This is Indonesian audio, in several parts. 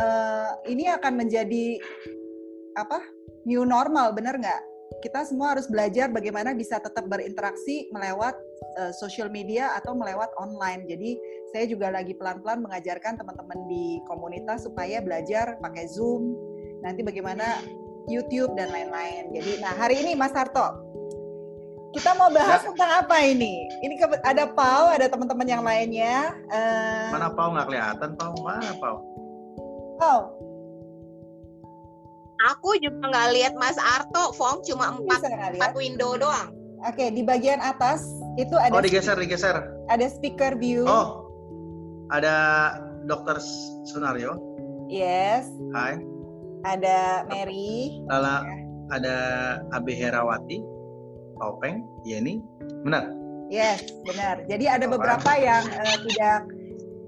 uh, ini akan menjadi apa new normal, bener nggak? Kita semua harus belajar bagaimana bisa tetap berinteraksi melewat uh, social media atau melewat online. Jadi saya juga lagi pelan-pelan mengajarkan teman-teman di komunitas supaya belajar pakai Zoom, nanti bagaimana YouTube dan lain-lain. Jadi, nah hari ini Mas Harto, kita mau bahas ya. tentang apa ini? Ini ada Pau, ada teman-teman yang lainnya. Uh... Mana Pau nggak kelihatan? Pau mana Pau? Pau. Aku juga nggak lihat Mas Arto, Fong cuma empat, empat window doang. Oke, di bagian atas itu ada. Oh digeser, digeser. Ada speaker view. Oh, ada Dokter Sunario. Yes. Hai. Ada Mary. Lala, ya. ada Abe Herawati. Topeng, Yeni, benar? Yes, benar. Jadi ada beberapa yang uh, tidak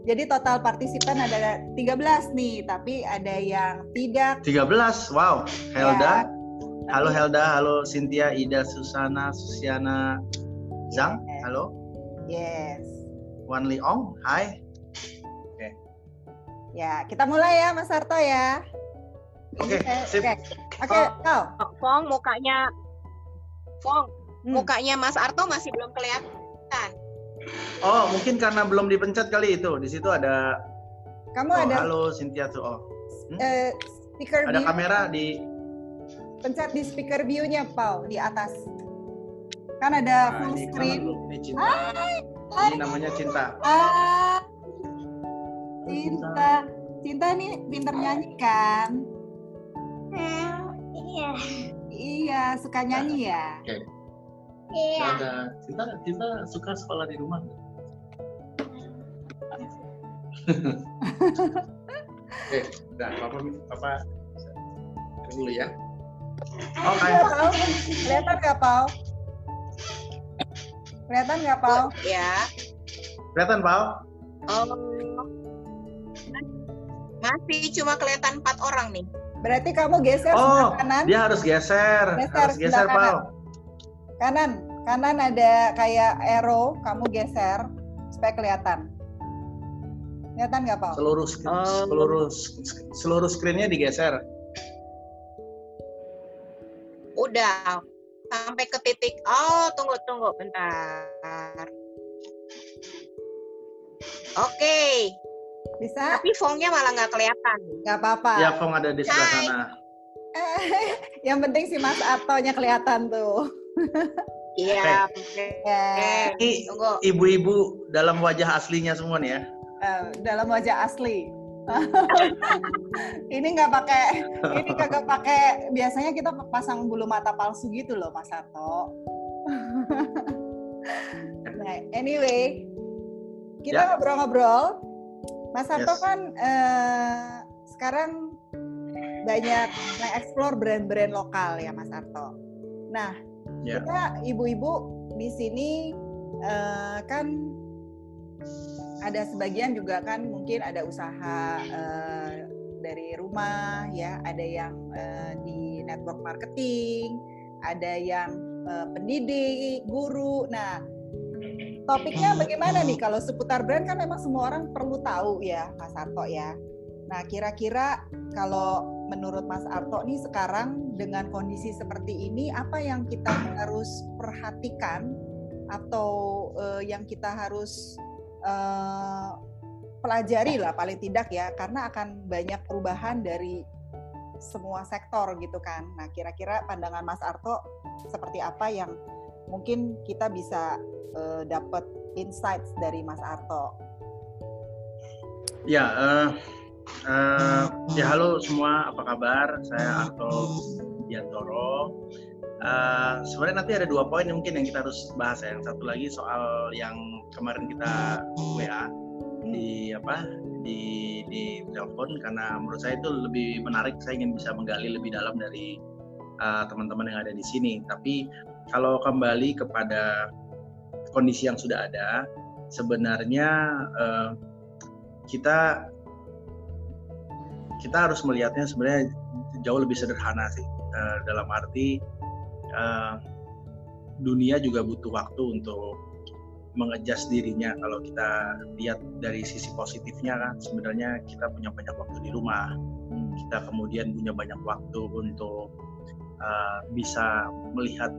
jadi total partisipan ada 13 nih, tapi ada yang tidak. 13, wow. Helda, ya, halo Helda, halo Cynthia, Ida, Susana, Susiana, Zhang, yes. halo. Yes. Wan Li Ong, hai. Oke. Okay. Ya, kita mulai ya Mas Harto ya. Oke, okay, sip. Oke, okay. okay, kau. Fong mukanya Fong, hmm. mukanya Mas Arto masih belum kelihatan. Oh, mungkin karena belum dipencet kali itu. Di situ ada Kamu oh, ada Halo Cynthia tuh. Oh. Hmm? Uh, speaker ada view. kamera di pencet di speaker view-nya, Pau, di atas. Kan ada nah, full screen. Ini cinta. Hai, hai. Ini namanya cinta. Ah. Cinta. Cinta ini pinter nyanyi kan? Hmm, iya. Iya, suka nyanyi ya. Oke. Okay. Iya. Ada Cinta, Cinta suka sekolah di rumah. Oke, eh, udah, papa, papa dulu ya. Oh, kayak kelihatan nggak Pau? Kelihatan nggak Pau? Ya. Kelihatan Pau? Oh, masih cuma kelihatan empat orang nih. Berarti kamu geser oh, kanan. Dia harus geser. Geser, harus geser, Pau kanan kanan ada kayak arrow kamu geser supaya kelihatan. Kelihatan nggak pak? Seluruh uh, seluruh seluruh screennya digeser. Udah sampai ke titik. Oh tunggu tunggu bentar. Oke. Okay. bisa? Tapi fongnya malah nggak kelihatan. Nggak apa-apa. Ya fong ada di sebelah sana. Yang penting si Mas Atonya kelihatan tuh Iya. Ini ibu-ibu dalam wajah aslinya semua nih ya. Uh, dalam wajah asli. ini nggak pakai, ini kagak pakai. Biasanya kita pasang bulu mata palsu gitu loh, Mas Sarto. nah, anyway, kita ya. ngobrol-ngobrol. Ya. Mas Sarto yes. kan uh, sekarang banyak mengeksplor brand-brand lokal ya, Mas Sarto. Nah, yeah. kita ibu-ibu di sini uh, kan ada sebagian juga kan mungkin ada usaha uh, dari rumah ya ada yang uh, di network marketing ada yang uh, pendidik guru. Nah topiknya bagaimana nih? Kalau seputar brand kan memang semua orang perlu tahu ya Mas Arto ya. Nah kira-kira kalau menurut Mas Arto nih sekarang dengan kondisi seperti ini apa yang kita harus perhatikan atau uh, yang kita harus uh, pelajari lah paling tidak ya karena akan banyak perubahan dari semua sektor gitu kan. Nah kira-kira pandangan Mas Arto seperti apa yang mungkin kita bisa uh, dapat insights dari Mas Arto? Ya, uh, Uh, ya halo semua, apa kabar? Saya Arto Diantoro. Uh, sebenarnya nanti ada dua poin mungkin yang kita harus bahas ya. Yang satu lagi soal yang kemarin kita WA di apa di di telepon karena menurut saya itu lebih menarik. Saya ingin bisa menggali lebih dalam dari uh, teman-teman yang ada di sini. Tapi kalau kembali kepada kondisi yang sudah ada, sebenarnya uh, kita kita harus melihatnya sebenarnya jauh lebih sederhana sih. Uh, dalam arti uh, dunia juga butuh waktu untuk mengejas dirinya. Kalau kita lihat dari sisi positifnya kan sebenarnya kita punya banyak waktu di rumah. Kita kemudian punya banyak waktu untuk uh, bisa melihat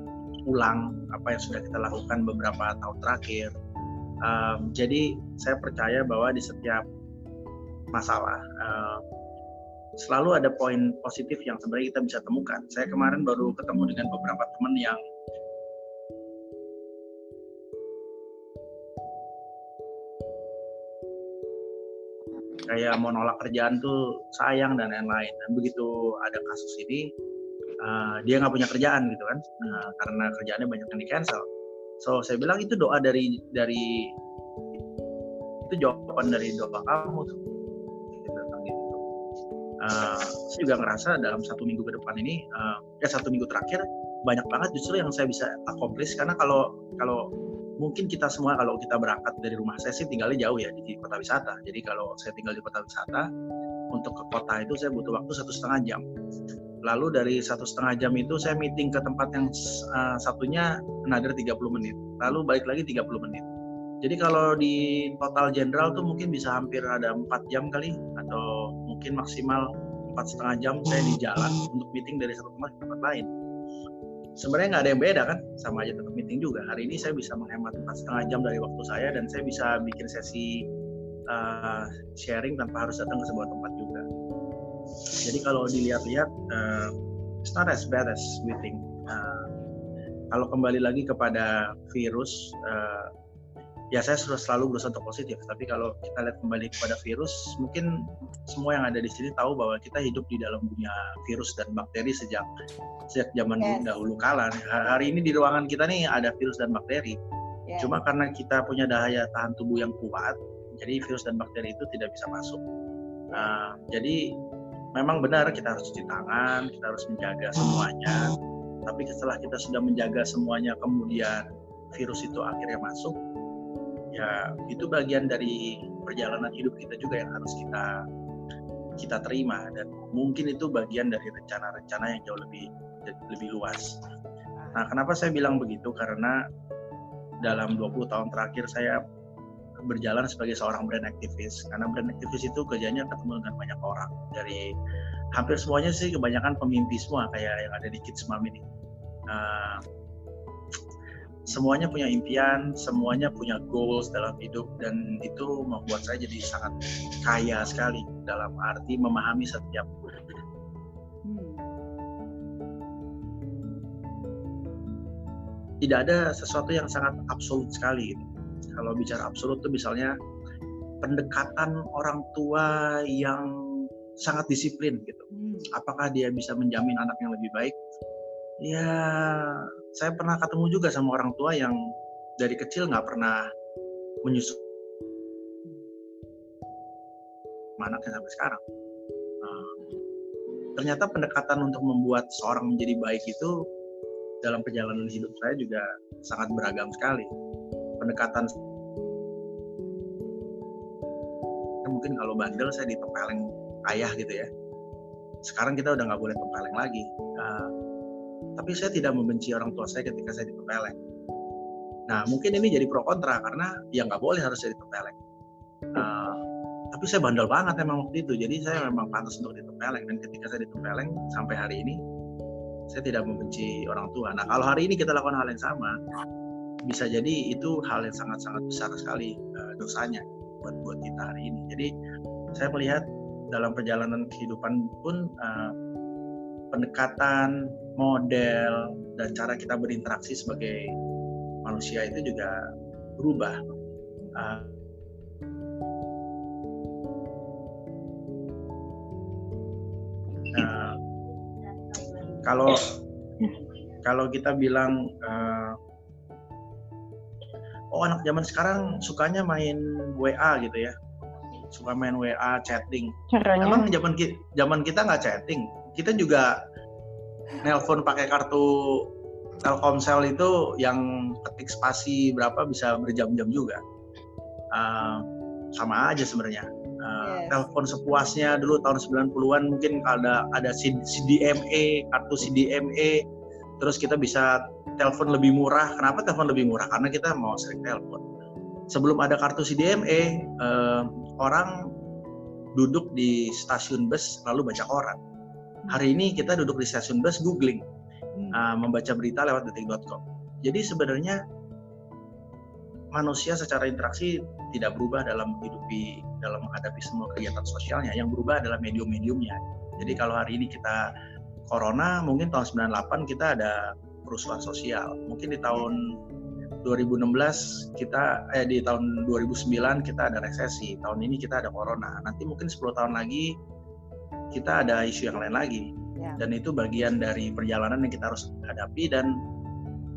ulang apa yang sudah kita lakukan beberapa tahun terakhir. Um, jadi saya percaya bahwa di setiap masalah uh, selalu ada poin positif yang sebenarnya kita bisa temukan. Saya kemarin baru ketemu dengan beberapa teman yang kayak mau nolak kerjaan tuh sayang dan lain-lain. Dan begitu ada kasus ini uh, dia nggak punya kerjaan gitu kan. Uh, karena kerjaannya banyak yang di cancel so saya bilang itu doa dari dari itu jawaban dari doa kamu. Uh, saya juga ngerasa dalam satu minggu ke depan ini uh, ya satu minggu terakhir banyak banget justru yang saya bisa accomplish karena kalau kalau mungkin kita semua kalau kita berangkat dari rumah saya sih tinggalnya jauh ya di kota wisata. Jadi kalau saya tinggal di kota wisata, untuk ke kota itu saya butuh waktu satu setengah jam. Lalu dari satu setengah jam itu saya meeting ke tempat yang uh, satunya another 30 menit. Lalu balik lagi 30 menit. Jadi kalau di total general tuh mungkin bisa hampir ada empat jam kali atau mungkin maksimal empat setengah jam saya di jalan untuk meeting dari satu tempat ke tempat lain. Sebenarnya nggak ada yang beda kan sama aja tetap meeting juga. Hari ini saya bisa menghemat empat setengah jam dari waktu saya dan saya bisa bikin sesi uh, sharing tanpa harus datang ke sebuah tempat juga. Jadi kalau dilihat-lihat uh, it's not as bad as think uh, kalau kembali lagi kepada virus ya saya selalu berusaha untuk positif. Tapi kalau kita lihat kembali kepada virus mungkin semua yang ada di sini tahu bahwa kita hidup di dalam dunia virus dan bakteri sejak sejak zaman yes. dahulu kala. Hari ini di ruangan kita nih ada virus dan bakteri. Yes. cuma karena kita punya daya tahan tubuh yang kuat jadi virus dan bakteri itu tidak bisa masuk. Nah, jadi memang benar kita harus cuci tangan kita harus menjaga semuanya. Tapi setelah kita sudah menjaga semuanya kemudian virus itu akhirnya masuk ya itu bagian dari perjalanan hidup kita juga yang harus kita kita terima dan mungkin itu bagian dari rencana-rencana yang jauh lebih lebih luas. Nah, kenapa saya bilang begitu? Karena dalam 20 tahun terakhir saya berjalan sebagai seorang brand aktivis. Karena brand aktivis itu kerjanya ketemu dengan banyak orang. Dari hampir semuanya sih kebanyakan pemimpi semua kayak yang ada di Kids Mom ini. Nah, semuanya punya impian, semuanya punya goals dalam hidup dan itu membuat saya jadi sangat kaya sekali dalam arti memahami setiap hmm. tidak ada sesuatu yang sangat absolut sekali. Kalau bicara absolut tuh misalnya pendekatan orang tua yang sangat disiplin gitu. Hmm. Apakah dia bisa menjamin anak yang lebih baik? Ya, saya pernah ketemu juga sama orang tua yang dari kecil nggak pernah menyusu anaknya sampai sekarang. Nah, ternyata pendekatan untuk membuat seorang menjadi baik itu dalam perjalanan hidup saya juga sangat beragam sekali. Pendekatan mungkin kalau bandel saya ditempeleng ayah gitu ya. Sekarang kita udah nggak boleh tempeleng lagi. Uh, tapi saya tidak membenci orang tua saya ketika saya ditempeleng. Nah mungkin ini jadi pro kontra karena ya nggak boleh harus saya ditempeleng. Uh, tapi saya bandel banget emang waktu itu, jadi saya memang pantas untuk ditempeleng dan ketika saya ditempeleng sampai hari ini saya tidak membenci orang tua. Nah kalau hari ini kita lakukan hal yang sama, bisa jadi itu hal yang sangat-sangat besar sekali uh, dosanya buat buat kita hari ini. Jadi saya melihat dalam perjalanan kehidupan pun uh, pendekatan, model, dan cara kita berinteraksi sebagai manusia itu juga berubah. Uh, nah, kalau kalau kita bilang uh, oh anak zaman sekarang sukanya main WA gitu ya. Suka main WA chatting. Caranya. emang zaman zaman kita nggak chatting? Kita juga nelpon pakai kartu Telkomsel itu yang ketik spasi berapa bisa berjam-jam juga. Uh, sama aja sebenarnya. Uh, yes. Telepon sepuasnya dulu tahun 90-an mungkin ada ada CDMA, kartu CDMA, terus kita bisa telepon lebih murah. Kenapa telepon lebih murah? Karena kita mau sering telepon. sebelum ada kartu CDMA uh, orang duduk di stasiun bus lalu baca koran. Hari ini kita duduk di stasiun bus googling, uh, membaca berita lewat detik.com. Jadi sebenarnya manusia secara interaksi tidak berubah dalam hidupi dalam menghadapi semua kegiatan sosialnya. Yang berubah adalah medium-mediumnya. Jadi kalau hari ini kita corona mungkin tahun 98 kita ada kerusuhan sosial. Mungkin di tahun 2016 kita eh di tahun 2009 kita ada resesi. Tahun ini kita ada corona. Nanti mungkin 10 tahun lagi kita ada isu yang lain lagi ya. dan itu bagian dari perjalanan yang kita harus hadapi dan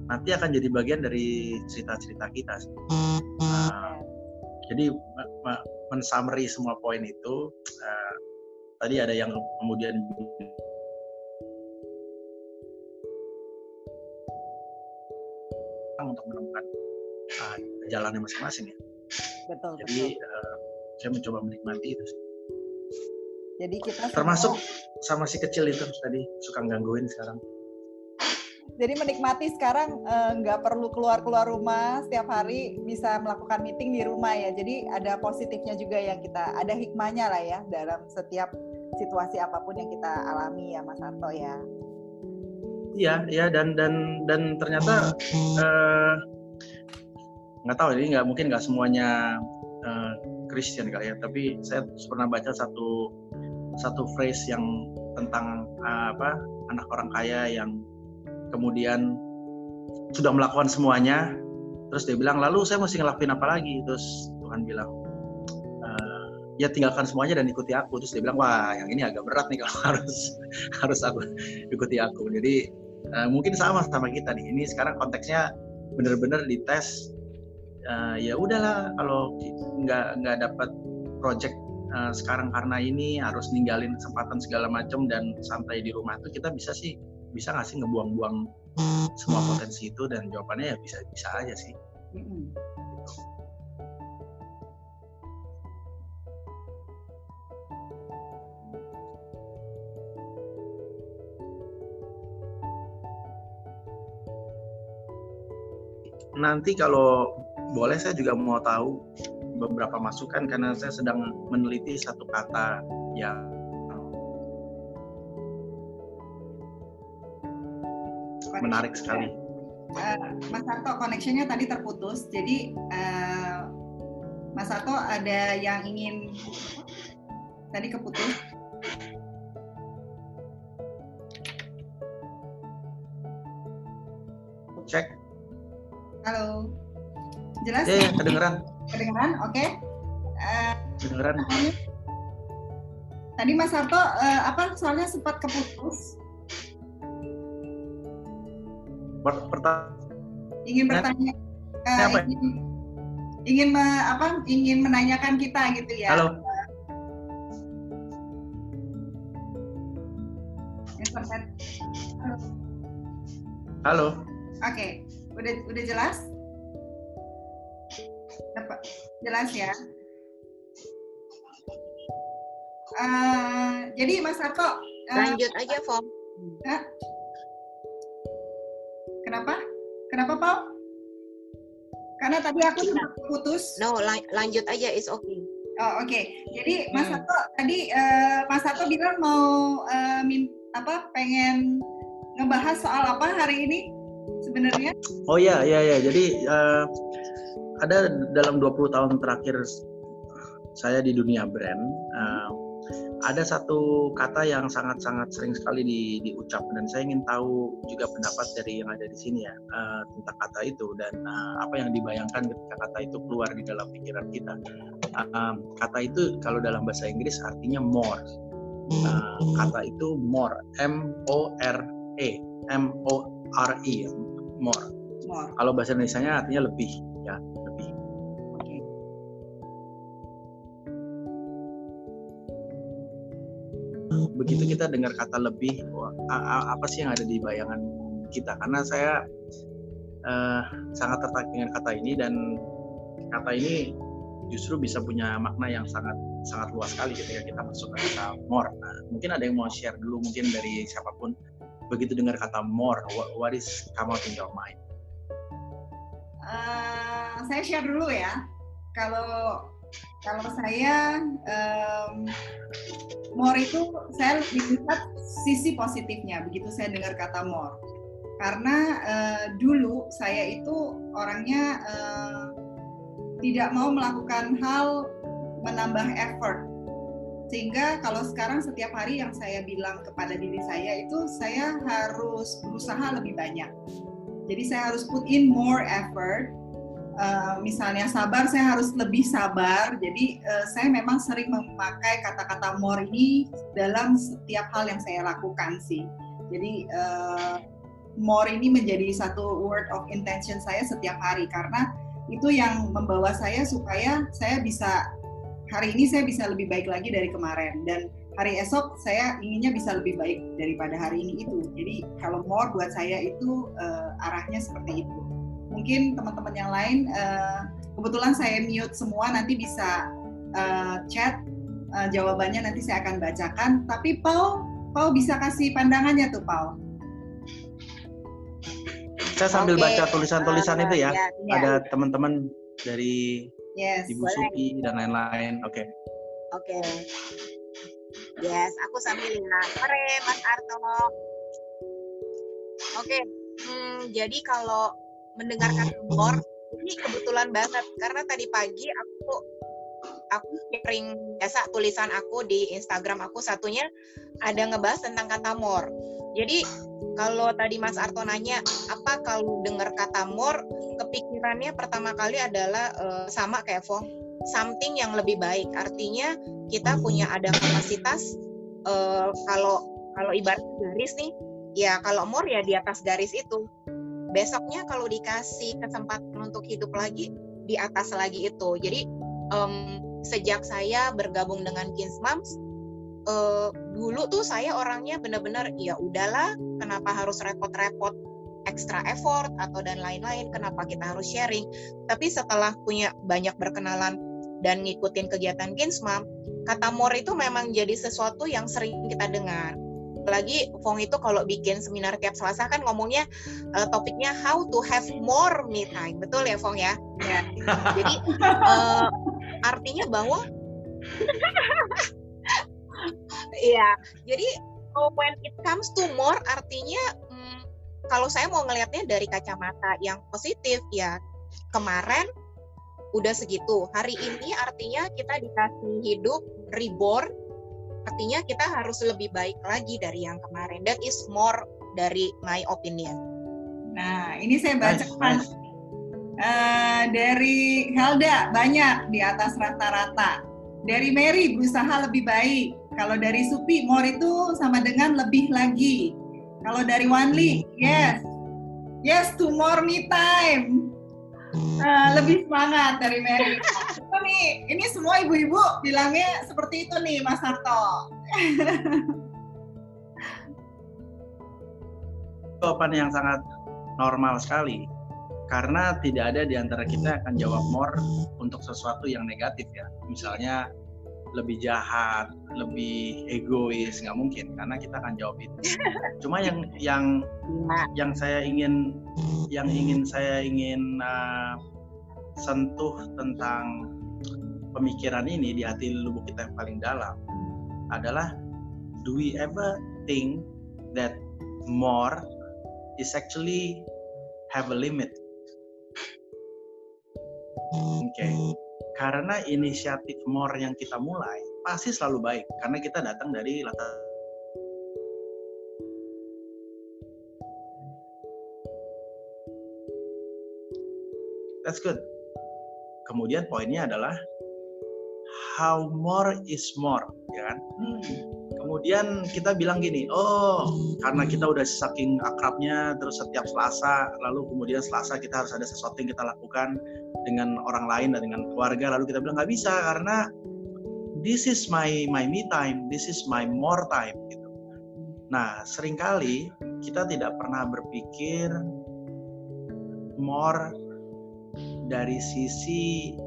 nanti akan jadi bagian dari cerita-cerita kita sih. Uh, jadi mensummary semua poin itu uh, tadi ada yang kemudian untuk menemukan uh, jalannya masing-masing ya. Betul. Jadi betul. Uh, saya mencoba menikmati itu sih. Jadi kita termasuk sama si kecil itu tadi suka gangguin sekarang jadi menikmati sekarang eh, nggak perlu keluar-keluar rumah setiap hari bisa melakukan meeting di rumah ya. Jadi ada positifnya juga yang kita ada hikmahnya lah ya dalam setiap situasi apa pun yang kita alami ya Mas Anto ya. Iya, iya dan dan dan ternyata uh, nggak tahu ini nggak mungkin nggak semuanya uh, Christian kali ya, tapi saya pernah baca satu satu phrase yang tentang uh, apa anak orang kaya yang kemudian sudah melakukan semuanya terus dia bilang lalu saya mesti ngelakuin apa lagi? Terus Tuhan bilang e, ya tinggalkan semuanya dan ikuti aku. Terus dia bilang wah yang ini agak berat nih kalau harus harus aku ikuti aku. Jadi uh, mungkin sama sama kita nih. Ini sekarang konteksnya benar-benar dites uh, ya udahlah kalau nggak nggak dapat project uh, sekarang karena ini harus ninggalin kesempatan segala macam dan santai di rumah itu kita bisa sih bisa nggak sih ngebuang-buang semua potensi itu? Dan jawabannya ya bisa bisa aja sih. Nanti kalau boleh saya juga mau tahu beberapa masukan karena saya sedang meneliti satu kata yang menarik sekali. Uh, Mas Sarto, koneksinya tadi terputus. Jadi uh, Mas Sarto ada yang ingin tadi keputus. Cek. Halo. Jelas? Ya, ya kedengeran. Kedengeran, oke. Okay. Uh, kedengeran. Tadi Mas Sarto uh, apa soalnya sempat keputus? pertanyaan ingin bertanya uh, ingin ingin me, apa ingin menanyakan kita gitu ya halo halo oke okay. udah udah jelas jelas ya uh, jadi Mas Arto uh, lanjut aja Fom uh, Kenapa? Kenapa, Paul? Karena tadi aku sempat putus. No, lan lanjut aja, is okay. Oh, oke. Okay. Jadi Mas hmm. Sato tadi uh, Mas Sato bilang mau uh, min apa pengen ngebahas soal apa hari ini sebenarnya? Oh iya, iya, iya. Jadi uh, ada dalam 20 tahun terakhir saya di dunia brand, uh, ada satu kata yang sangat-sangat sering sekali di, diucap dan saya ingin tahu juga pendapat dari yang ada di sini ya uh, tentang kata itu dan uh, apa yang dibayangkan ketika kata itu keluar di dalam pikiran kita. Uh, kata itu kalau dalam bahasa Inggris artinya more. Uh, kata itu more, M O R E, M O R E, more. more. Kalau bahasa Indonesia-nya artinya lebih ya begitu hmm. kita dengar kata lebih apa sih yang ada di bayangan kita karena saya uh, sangat tertarik dengan kata ini dan kata ini justru bisa punya makna yang sangat sangat luas sekali ketika kita masuk ke kata more. Nah, mungkin ada yang mau share dulu mungkin dari siapa pun begitu dengar kata more, what, what is come out in your mind? Uh, saya share dulu ya. kalau kalau saya um, more itu saya lihat sisi positifnya begitu saya dengar kata more karena uh, dulu saya itu orangnya uh, tidak mau melakukan hal menambah effort. Sehingga kalau sekarang setiap hari yang saya bilang kepada diri saya itu saya harus berusaha lebih banyak. Jadi saya harus put in more effort Uh, misalnya sabar, saya harus lebih sabar. Jadi uh, saya memang sering memakai kata-kata more ini dalam setiap hal yang saya lakukan sih. Jadi uh, more ini menjadi satu word of intention saya setiap hari karena itu yang membawa saya supaya saya bisa hari ini saya bisa lebih baik lagi dari kemarin dan hari esok saya inginnya bisa lebih baik daripada hari ini itu. Jadi kalau more buat saya itu uh, arahnya seperti itu mungkin teman-teman yang lain uh, kebetulan saya mute semua nanti bisa uh, chat uh, jawabannya nanti saya akan bacakan tapi Paul Paul bisa kasih pandangannya tuh Paul saya sambil okay. baca tulisan-tulisan uh, itu ya, ya, ya. ada teman-teman dari yes, Ibu Suki dan lain-lain oke okay. oke okay. yes aku sambil lihat Sore Mas Arto oke okay. hmm, jadi kalau mendengarkan humor ini kebetulan banget karena tadi pagi aku aku sharing biasa tulisan aku di Instagram aku satunya ada ngebahas tentang kata more. Jadi kalau tadi Mas Arto nanya apa kalau dengar kata more, kepikirannya pertama kali adalah uh, sama kayak Fong, something yang lebih baik. Artinya kita punya ada kapasitas uh, kalau kalau ibarat garis nih, ya kalau more ya di atas garis itu besoknya kalau dikasih kesempatan untuk hidup lagi di atas lagi itu. Jadi um, sejak saya bergabung dengan Kins Moms uh, dulu tuh saya orangnya benar-benar ya udahlah kenapa harus repot-repot extra effort atau dan lain-lain kenapa kita harus sharing? Tapi setelah punya banyak berkenalan dan ngikutin kegiatan Kinsmam kata more itu memang jadi sesuatu yang sering kita dengar apalagi Fong itu kalau bikin seminar tiap Selasa kan ngomongnya uh, topiknya how to have more me time betul ya Fong ya, ya. jadi uh, artinya bahwa Iya, jadi when it comes to more artinya hmm, kalau saya mau ngelihatnya dari kacamata yang positif ya kemarin udah segitu. Hari ini artinya kita dikasih hidup reborn Artinya kita harus lebih baik lagi dari yang kemarin. That is more dari my opinion. Nah, ini saya baca nice, nice. Uh, dari Helda banyak di atas rata-rata. Dari Mary berusaha lebih baik. Kalau dari Supi, more itu sama dengan lebih lagi. Kalau dari Wanli, yes. Yes to more me time. Uh, lebih semangat dari Mary. Itu nih, ini semua ibu-ibu bilangnya seperti itu nih, Mas Harto. Jawaban yang sangat normal sekali, karena tidak ada di antara kita akan jawab more untuk sesuatu yang negatif ya. Misalnya lebih jahat, lebih egois, nggak mungkin karena kita akan jawab itu. Cuma yang yang yang saya ingin yang ingin saya ingin uh, sentuh tentang pemikiran ini di hati lubuk kita yang paling dalam adalah do we ever think that more is actually have a limit? Oke. Okay karena inisiatif more yang kita mulai pasti selalu baik karena kita datang dari latar That's good. Kemudian poinnya adalah how more is more, ya kan? Kemudian kita bilang gini, oh karena kita udah saking akrabnya, terus setiap Selasa, lalu kemudian Selasa kita harus ada sesuatu yang kita lakukan, dengan orang lain dan dengan keluarga lalu kita bilang nggak bisa karena this is my my me time this is my more time gitu nah sering kali kita tidak pernah berpikir more dari sisi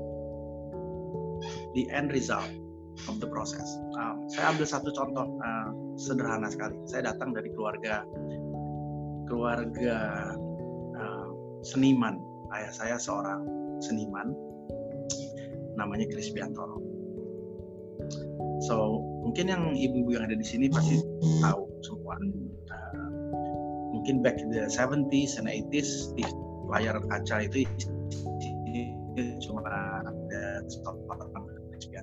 the end result of the process. Nah, saya ambil satu contoh uh, sederhana sekali. Saya datang dari keluarga keluarga uh, seniman. Ayah saya seorang seniman namanya Chris Biantoro. So mungkin yang ibu-ibu yang ada di sini pasti tahu semua. Uh, mungkin back in the 70s and 80s di layar kaca itu cuma ada seorang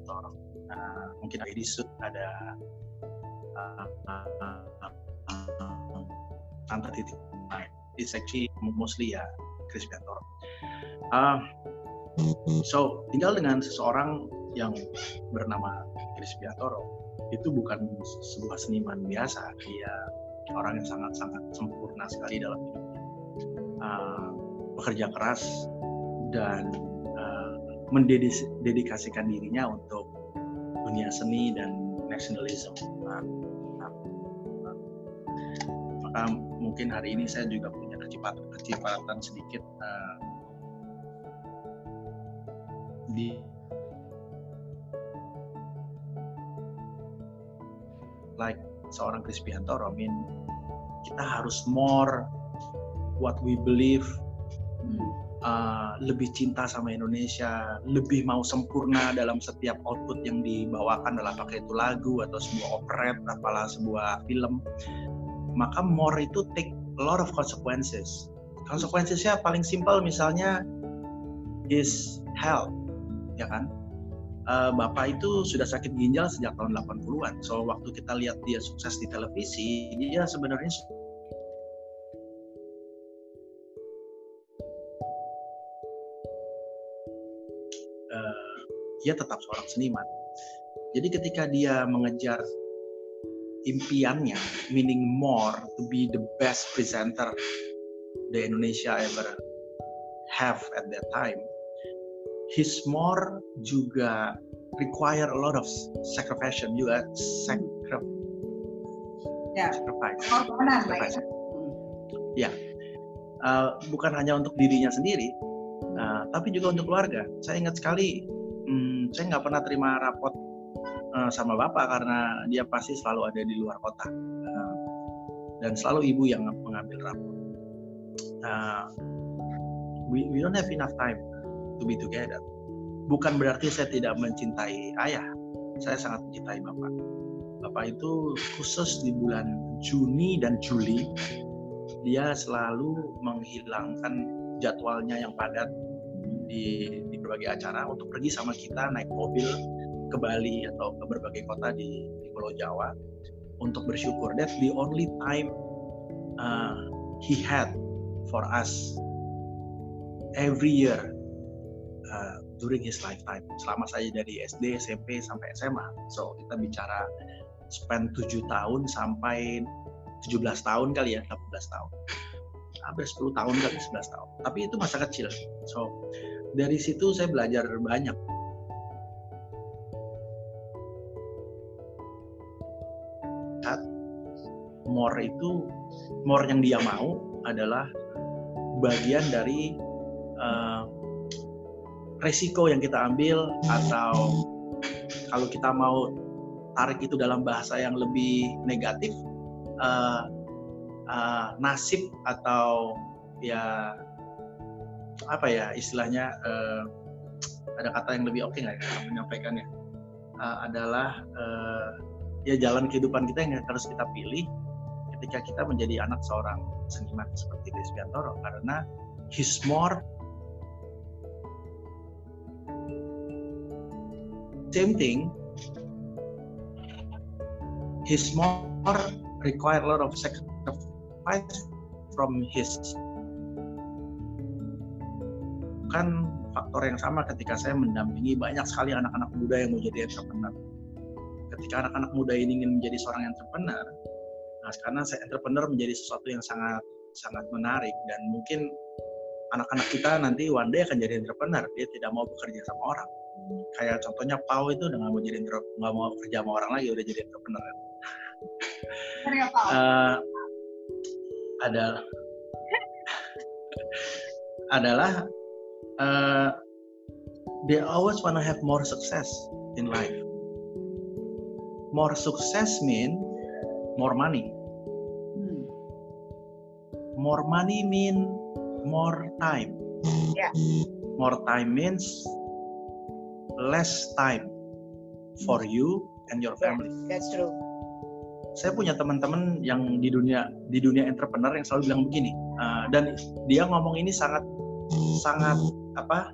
Biantoro. Uh, mungkin ada di sud ada uh, uh, Tante Titik. Nah, it's actually mostly ya Chris. Uh, so tinggal dengan seseorang yang bernama Chris Biantoro itu bukan sebuah seniman biasa dia orang yang sangat-sangat sempurna sekali dalam hidupnya uh, bekerja keras dan mendedikasikan dirinya untuk dunia seni dan nasionalisme nah, nah, nah. maka mungkin hari ini saya juga punya kecepatan kecepatan sedikit uh, di like seorang Krispianto I mean kita harus more what we believe uh, lebih cinta sama Indonesia lebih mau sempurna dalam setiap output yang dibawakan dalam pakai itu lagu atau sebuah operet apalah sebuah film. Maka more itu take a lot of consequences. Konsekuensinya paling simpel misalnya is health ya kan? Uh, bapak itu sudah sakit ginjal sejak tahun 80-an. So waktu kita lihat dia sukses di televisi, dia sebenarnya dia tetap seorang seniman. Jadi ketika dia mengejar impiannya, meaning more to be the best presenter the Indonesia ever have at that time, his more juga require a lot of sacrifice juga sacri ya. sacrifice. Sacrifice. Ya. Uh, bukan hanya untuk dirinya sendiri uh, tapi juga untuk keluarga. Saya ingat sekali hmm, saya nggak pernah terima rapot uh, sama bapak karena dia pasti selalu ada di luar kota uh, dan selalu ibu yang mengambil rapot uh, we, we don't have enough time to be together. Bukan berarti saya tidak mencintai ayah. Saya sangat mencintai bapak. Bapak itu khusus di bulan Juni dan Juli dia selalu menghilangkan jadwalnya yang padat di, berbagai acara untuk pergi sama kita naik mobil ke Bali atau ke berbagai kota di, di Pulau Jawa untuk bersyukur. That's the only time uh, he had for us every year uh, during his lifetime. Selama saya dari SD SMP sampai SMA so kita bicara spend 7 tahun sampai 17 tahun kali ya 18 tahun. Hampir 10 tahun kali 11 tahun. Tapi itu masa kecil. So dari situ saya belajar banyak. More itu more yang dia mau adalah bagian dari uh, resiko yang kita ambil atau kalau kita mau tarik itu dalam bahasa yang lebih negatif uh, uh, nasib atau ya apa ya istilahnya uh, ada kata yang lebih oke okay nggak ya menyampaikannya? Uh, adalah uh, ya jalan kehidupan kita yang harus kita pilih ketika kita menjadi anak seorang seniman seperti Desbiantoro karena he's more same thing his more require a lot of sacrifice from his kan faktor yang sama ketika saya mendampingi banyak sekali anak-anak muda yang mau jadi entrepreneur. Ketika anak-anak muda ini ingin menjadi seorang entrepreneur nah karena saya entrepreneur menjadi sesuatu yang sangat sangat menarik dan mungkin anak-anak kita nanti one day akan jadi entrepreneur dia tidak mau bekerja sama orang. Kayak contohnya Pau itu udah nggak mau jadi nggak mau kerja sama orang lagi udah jadi entrepreneur. Uh, ada adalah uh, they always wanna have more success in life more success mean more money hmm. more money mean more time yeah. more time means less time for you and your family. Yeah, that's true. Saya punya teman-teman yang di dunia di dunia entrepreneur yang selalu bilang begini, uh, dan dia ngomong ini sangat sangat apa?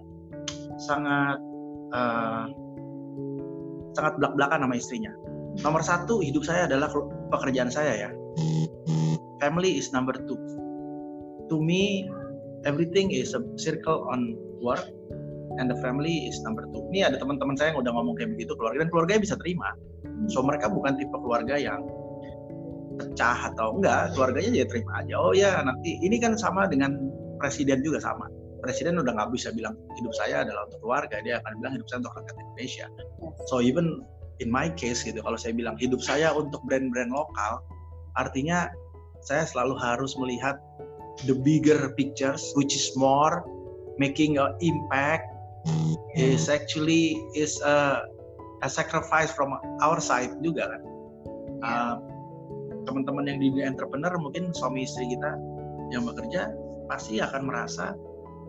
Sangat uh, sangat belak-belakan sama istrinya. Nomor satu hidup saya adalah pekerjaan saya ya. Family is number two. To me, everything is a circle on work and the family is number two. Ini ada teman-teman saya yang udah ngomong kayak begitu keluarga dan keluarganya bisa terima. So mereka bukan tipe keluarga yang pecah atau enggak, keluarganya jadi terima aja. Oh ya nanti ini kan sama dengan presiden juga sama. Presiden udah nggak bisa bilang hidup saya adalah untuk keluarga, dia akan bilang hidup saya untuk rakyat Indonesia. So even in my case gitu, kalau saya bilang hidup saya untuk brand-brand lokal, artinya saya selalu harus melihat the bigger pictures, which is more making an impact is actually is a, a sacrifice from our side juga kan. Uh, teman-teman yang di dunia entrepreneur mungkin suami istri kita yang bekerja pasti akan merasa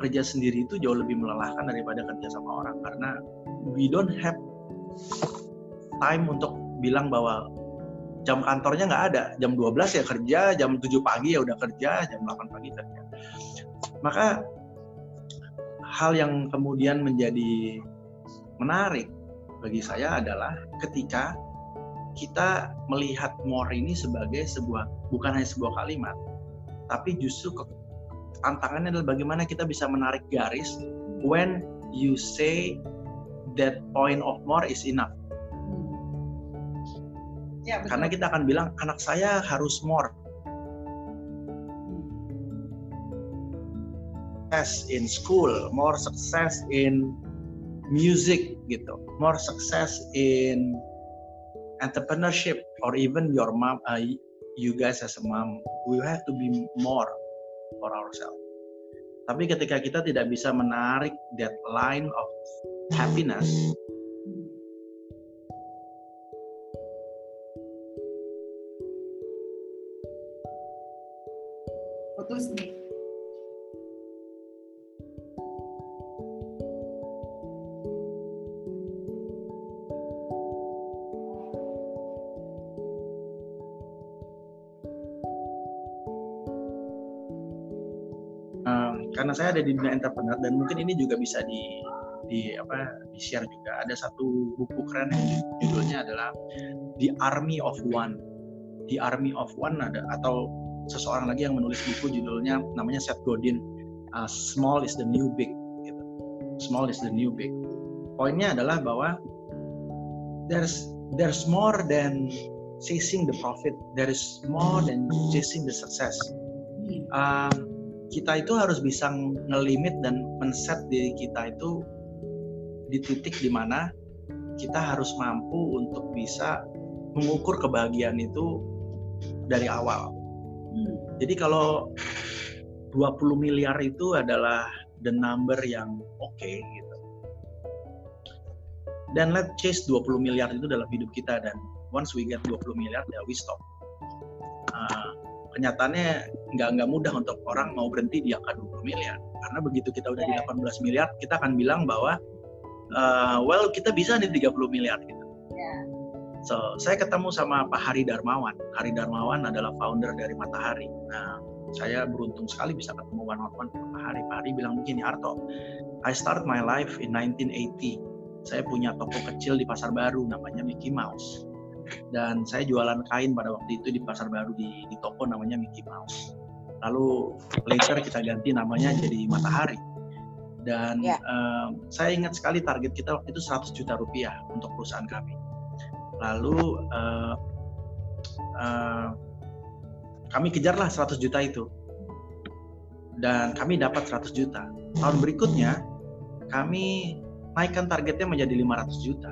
kerja sendiri itu jauh lebih melelahkan daripada kerja sama orang. Karena we don't have time untuk bilang bahwa jam kantornya nggak ada. Jam 12 ya kerja jam 7 pagi ya udah kerja jam 8 pagi kerja. Maka hal yang kemudian menjadi menarik bagi saya adalah ketika kita melihat more ini sebagai sebuah bukan hanya sebuah kalimat, tapi justru tantangannya adalah bagaimana kita bisa menarik garis when you say that point of more is enough. Ya, Karena kita akan bilang anak saya harus more, success in school, more success in music gitu, more success in entrepreneurship or even your mom, uh, you guys as a mom, we have to be more for ourselves. Tapi ketika kita tidak bisa menarik that line of happiness, karena saya ada di dunia entrepreneur dan mungkin ini juga bisa di di apa di share juga ada satu buku keren yang judulnya adalah The Army of One. The Army of One ada atau seseorang lagi yang menulis buku judulnya namanya Seth Godin uh, Small is the New Big gitu. Small is the New Big. Poinnya adalah bahwa there's there's more than chasing the profit. There is more than chasing the success. Uh, kita itu harus bisa ngelimit dan men-set diri kita itu di titik di mana kita harus mampu untuk bisa mengukur kebahagiaan itu dari awal. Hmm. Jadi kalau 20 miliar itu adalah the number yang oke okay, gitu. Dan let's chase 20 miliar itu dalam hidup kita dan once we get 20 miliar ya we stop. Uh, kenyataannya nggak nggak mudah untuk orang mau berhenti di angka 20 miliar karena begitu kita udah yeah. di 18 miliar kita akan bilang bahwa uh, well kita bisa nih 30 miliar gitu. Yeah. So saya ketemu sama Pak Hari Darmawan. Hari Darmawan adalah founder dari Matahari. Nah saya beruntung sekali bisa ketemu one on one Pak Hari. Pak Hari bilang begini Arto, I start my life in 1980. Saya punya toko kecil di Pasar Baru namanya Mickey Mouse dan saya jualan kain pada waktu itu di pasar baru di, di toko namanya Mickey Mouse. Lalu later kita ganti namanya jadi Matahari. Dan yeah. Ya. uh, saya ingat sekali target kita waktu itu 100 juta rupiah untuk perusahaan kami. Lalu uh, uh, kami kejarlah 100 juta itu. Dan kami dapat 100 juta. Tahun berikutnya kami naikkan targetnya menjadi 500 juta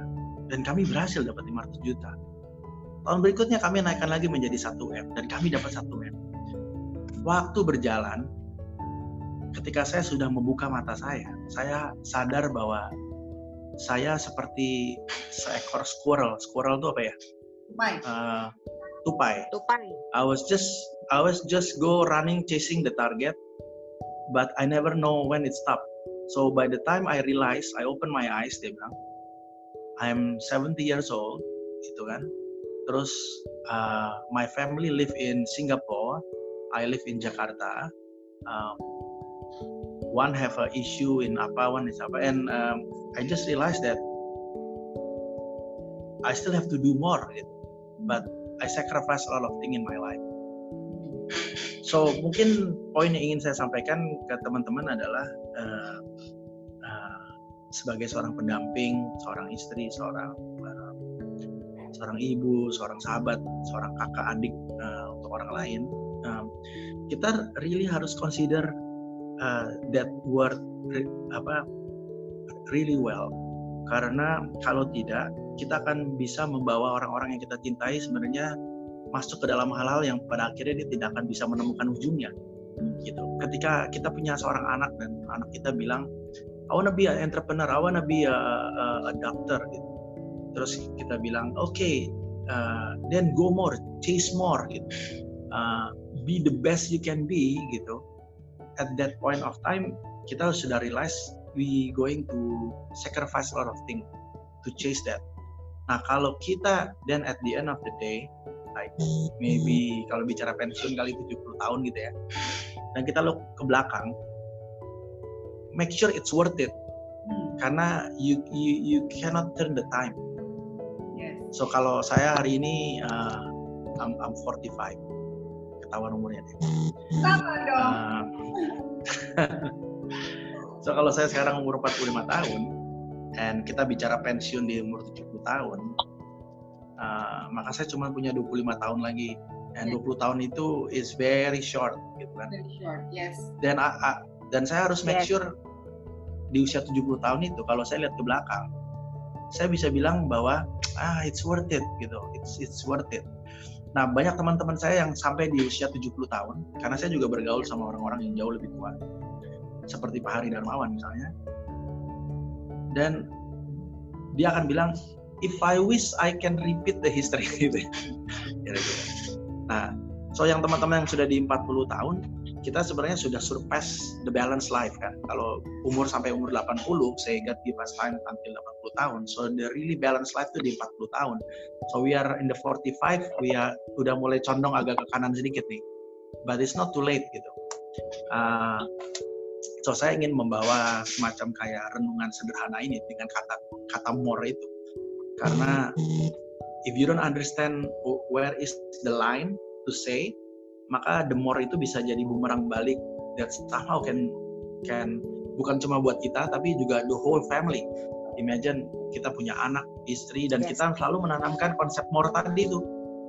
dan kami berhasil dapat 500 juta. Tahun berikutnya kami naikkan lagi menjadi 1M dan kami dapat 1M. Waktu berjalan, ketika saya sudah membuka mata saya, saya sadar bahwa saya seperti seekor squirrel. Squirrel itu apa ya? Tupai. Uh, tupai. Tupai. I was just I was just go running chasing the target, but I never know when it stop. So by the time I realize, I open my eyes, dia bilang, I'm 70 years old gitu kan terus uh, my family live in Singapore. I live in Jakarta. Um, one have a issue in apa one is apa. And um, I just realized that I still have to do more gitu. But I sacrifice a lot of thing in my life. So mungkin poin yang ingin saya sampaikan ke teman-teman adalah uh, uh, sebagai seorang pendamping seorang istri seorang uh, seorang ibu seorang sahabat seorang kakak adik uh, untuk orang lain. Uh, kita really harus consider uh, that word apa really well. Karena kalau tidak kita akan bisa membawa orang-orang yang kita cintai sebenarnya masuk ke dalam hal-hal yang pada akhirnya dia tidak akan bisa menemukan ujungnya. Gitu. Ketika kita punya seorang anak dan anak kita bilang I wanna be an entrepreneur I wanna be a doctor gitu terus kita bilang oke okay, uh, then go more chase more gitu uh, be the best you can be gitu at that point of time kita sudah realize we going to sacrifice a lot of things to chase that Nah kalau kita dan at the end of the day, like maybe kalau bicara pensiun kali 70 tahun gitu ya, dan kita look ke belakang, make sure it's worth it. Karena you you you cannot turn the time. So kalau saya hari ini uh, I'm, I'm 45 ketahuan umurnya deh. Sama dong. Uh, so kalau saya sekarang umur 45 tahun, and kita bicara pensiun di umur 70 tahun, uh, maka saya cuma punya 25 tahun lagi. And yeah. 20 tahun itu is very short gitu kan. Very short, yes. Dan uh, uh, dan saya harus make yes. sure di usia 70 tahun itu kalau saya lihat ke belakang, saya bisa bilang bahwa ah it's worth it gitu. It's it's worth it. Nah, banyak teman-teman saya yang sampai di usia 70 tahun karena saya juga bergaul sama orang-orang yang jauh lebih tua. Seperti Pak Hari Darmawan misalnya dan dia akan bilang if I wish I can repeat the history gitu. nah, so yang teman-teman yang sudah di 40 tahun, kita sebenarnya sudah surpass the balance life kan. Kalau umur sampai umur 80, saya God give us time until 80 tahun. So the really balance life itu di 40 tahun. So we are in the 45, we are udah mulai condong agak ke kanan sedikit nih. But it's not too late gitu. Uh, So saya ingin membawa semacam kayak renungan sederhana ini dengan kata kata more itu. Karena if you don't understand where is the line to say, maka the more itu bisa jadi bumerang balik that somehow can can bukan cuma buat kita tapi juga the whole family. Imagine kita punya anak, istri dan yes. kita selalu menanamkan konsep more tadi itu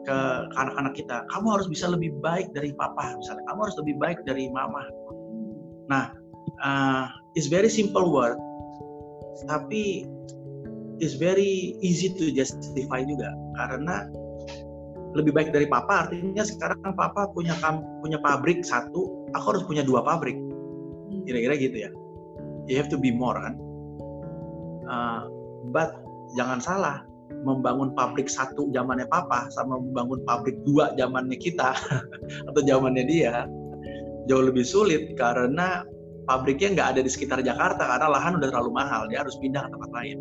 ke anak-anak kita. Kamu harus bisa lebih baik dari papa misalnya. Kamu harus lebih baik dari mama. Nah, uh, it's very simple word tapi it's very easy to justify juga karena lebih baik dari papa. Artinya sekarang papa punya punya pabrik satu aku harus punya dua pabrik. Kira-kira gitu ya. You have to be more kan? Uh, but jangan salah membangun pabrik satu zamannya papa sama membangun pabrik dua zamannya kita atau zamannya dia jauh lebih sulit karena pabriknya nggak ada di sekitar Jakarta karena lahan udah terlalu mahal dia harus pindah ke tempat lain.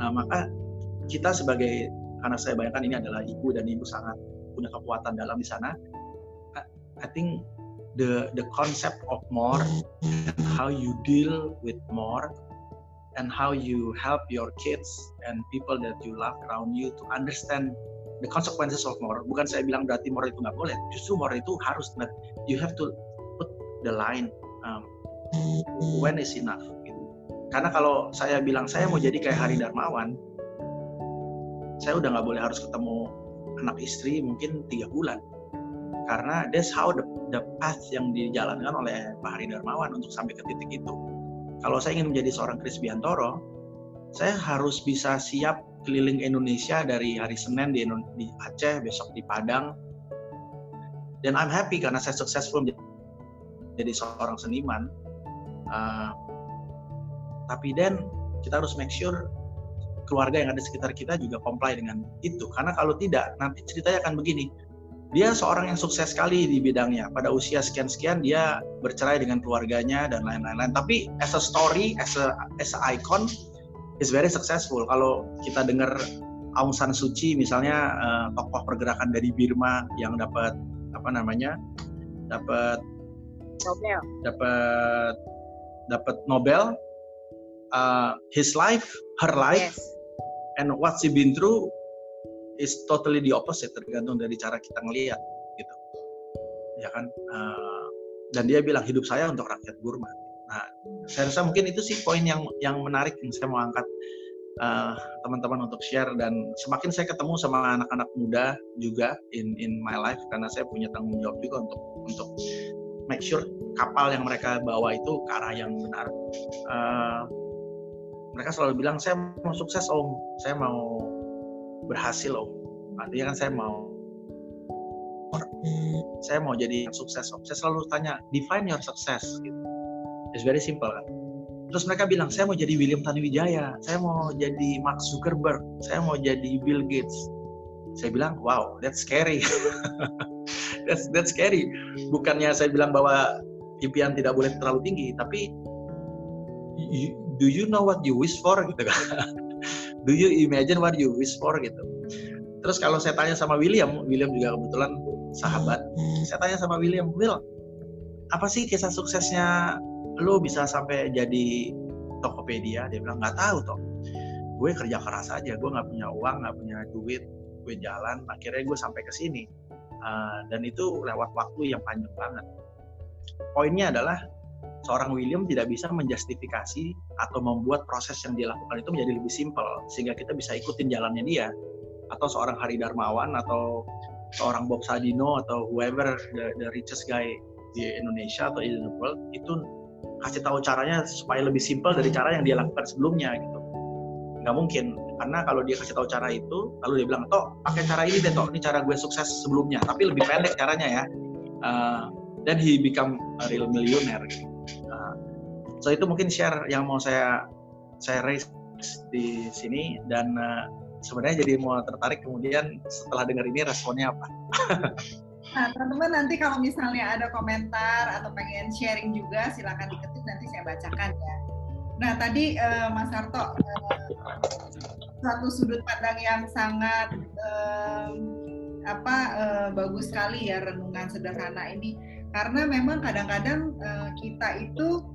Nah maka kita sebagai karena saya bayangkan ini adalah ibu dan ibu sangat punya kekuatan dalam di sana I think the the concept of more and how you deal with more and how you help your kids and people that you love around you to understand the consequences of more. Bukan saya bilang berarti more itu nggak boleh. Justru more itu harus. You have to put the line um, when is enough gitu. karena kalau saya bilang saya mau jadi kayak Hari Darmawan saya udah nggak boleh harus ketemu anak istri mungkin tiga bulan. Karena that's how the, the path yang dijalankan oleh Pak Hari Darmawan untuk sampai ke titik itu. Kalau saya ingin menjadi seorang Kris Biantoro saya harus bisa siap keliling Indonesia dari hari Senin di, di Aceh besok di Padang. Dan I'm happy karena saya successful menjadi seorang seniman. Uh, tapi dan kita harus make sure keluarga yang ada di sekitar kita juga comply dengan itu. Karena kalau tidak nanti ceritanya akan begini. Dia seorang yang sukses sekali di bidangnya. Pada usia sekian-sekian dia bercerai dengan keluarganya dan lain-lain tapi as a story as a as a icon is very successful. Kalau kita dengar Aung San Suu Kyi misalnya uh, tokoh pergerakan dari Birma yang dapat apa namanya dapat Nobel. Dapat dapat Nobel uh, his life her life yes. And what she been through is totally the opposite tergantung dari cara kita ngelihat gitu. Ya kan? Uh, dan dia bilang hidup saya untuk rakyat Burma. Nah saya rasa mungkin itu sih poin yang yang menarik yang saya mau angkat eh, teman-teman untuk share. Dan semakin saya ketemu sama anak-anak muda juga in in my life karena saya punya tanggung jawab juga untuk untuk make sure kapal yang mereka bawa itu ke arah yang benar. Uh, mereka selalu bilang saya mau sukses om, saya mau berhasil om. Artinya kan saya mau saya mau jadi sukses om. Saya selalu tanya define your success. Gitu. It's very simple kan Terus mereka bilang, saya mau jadi William Tanuwijaya, saya mau jadi Mark Zuckerberg, saya mau jadi Bill Gates. Saya bilang, wow, that's scary. that's that's scary. Bukannya saya bilang bahwa impian tidak boleh terlalu tinggi, tapi do you know what you wish for? Gitu kan? do you imagine what you wish for? Gitu? Terus kalau saya tanya sama William, William juga kebetulan sahabat, saya tanya sama William, Will, apa sih kisah suksesnya lu bisa sampai jadi Tokopedia? Dia bilang nggak tahu toh gue kerja keras aja gue nggak punya uang nggak punya duit gue jalan akhirnya gue sampai ke sini. Uh, dan itu lewat waktu yang panjang banget. Poinnya adalah seorang William tidak bisa menjustifikasi atau membuat proses yang dia lakukan itu menjadi lebih simpel sehingga kita bisa ikutin jalannya dia. Atau seorang Hari Darmawan atau seorang Bob Sadino atau whoever the, the richest guy di Indonesia atau in the world itu kasih tahu caranya supaya lebih simpel dari cara yang dia lakukan sebelumnya gitu. Nggak mungkin karena kalau dia kasih tahu cara itu lalu dia bilang toh pakai cara ini deh toh ini cara gue sukses sebelumnya. Tapi lebih pendek caranya ya. Uh, dan he become a real millionaire gitu. So itu mungkin share yang mau saya saya raise di sini dan uh, sebenarnya jadi mau tertarik kemudian setelah dengar ini responnya apa Nah, teman-teman nanti kalau misalnya ada komentar atau pengen sharing juga, silakan diketik nanti saya bacakan ya. Nah, tadi uh, Mas Harto uh, satu sudut pandang yang sangat uh, apa uh, bagus sekali ya renungan sederhana ini karena memang kadang-kadang uh, kita itu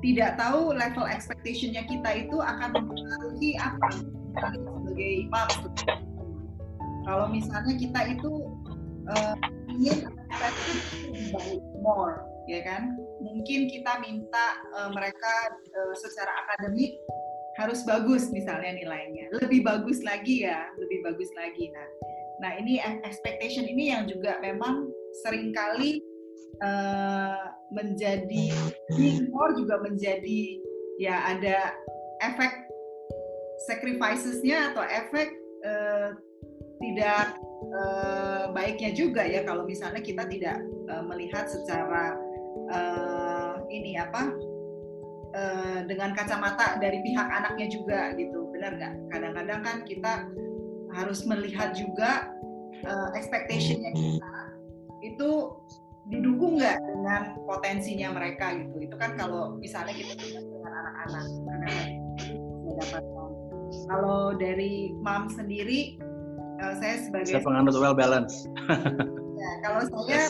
tidak tahu level expectationnya kita itu akan mempengaruhi apa sebagai imam. Kalau misalnya kita itu uh, ingin baik more ya kan? Mungkin kita minta uh, mereka uh, secara akademik harus bagus misalnya nilainya. Lebih bagus lagi ya lebih bagus lagi. Nah nah ini expectation ini yang juga memang sering kali uh, menjadi more juga menjadi ya ada efek sacrificesnya atau efek uh, tidak uh, baiknya juga ya kalau misalnya kita tidak uh, melihat secara uh, ini apa uh, dengan kacamata dari pihak anaknya juga gitu. Benar nggak? Kadang-kadang kan kita harus melihat juga uh, expectationnya kita itu didukung nggak dengan potensinya mereka gitu itu kan kalau misalnya kita dengan anak-anak dapat kalau dari mam sendiri kalau saya sebagai saya penganut well balance. ya, kalau saya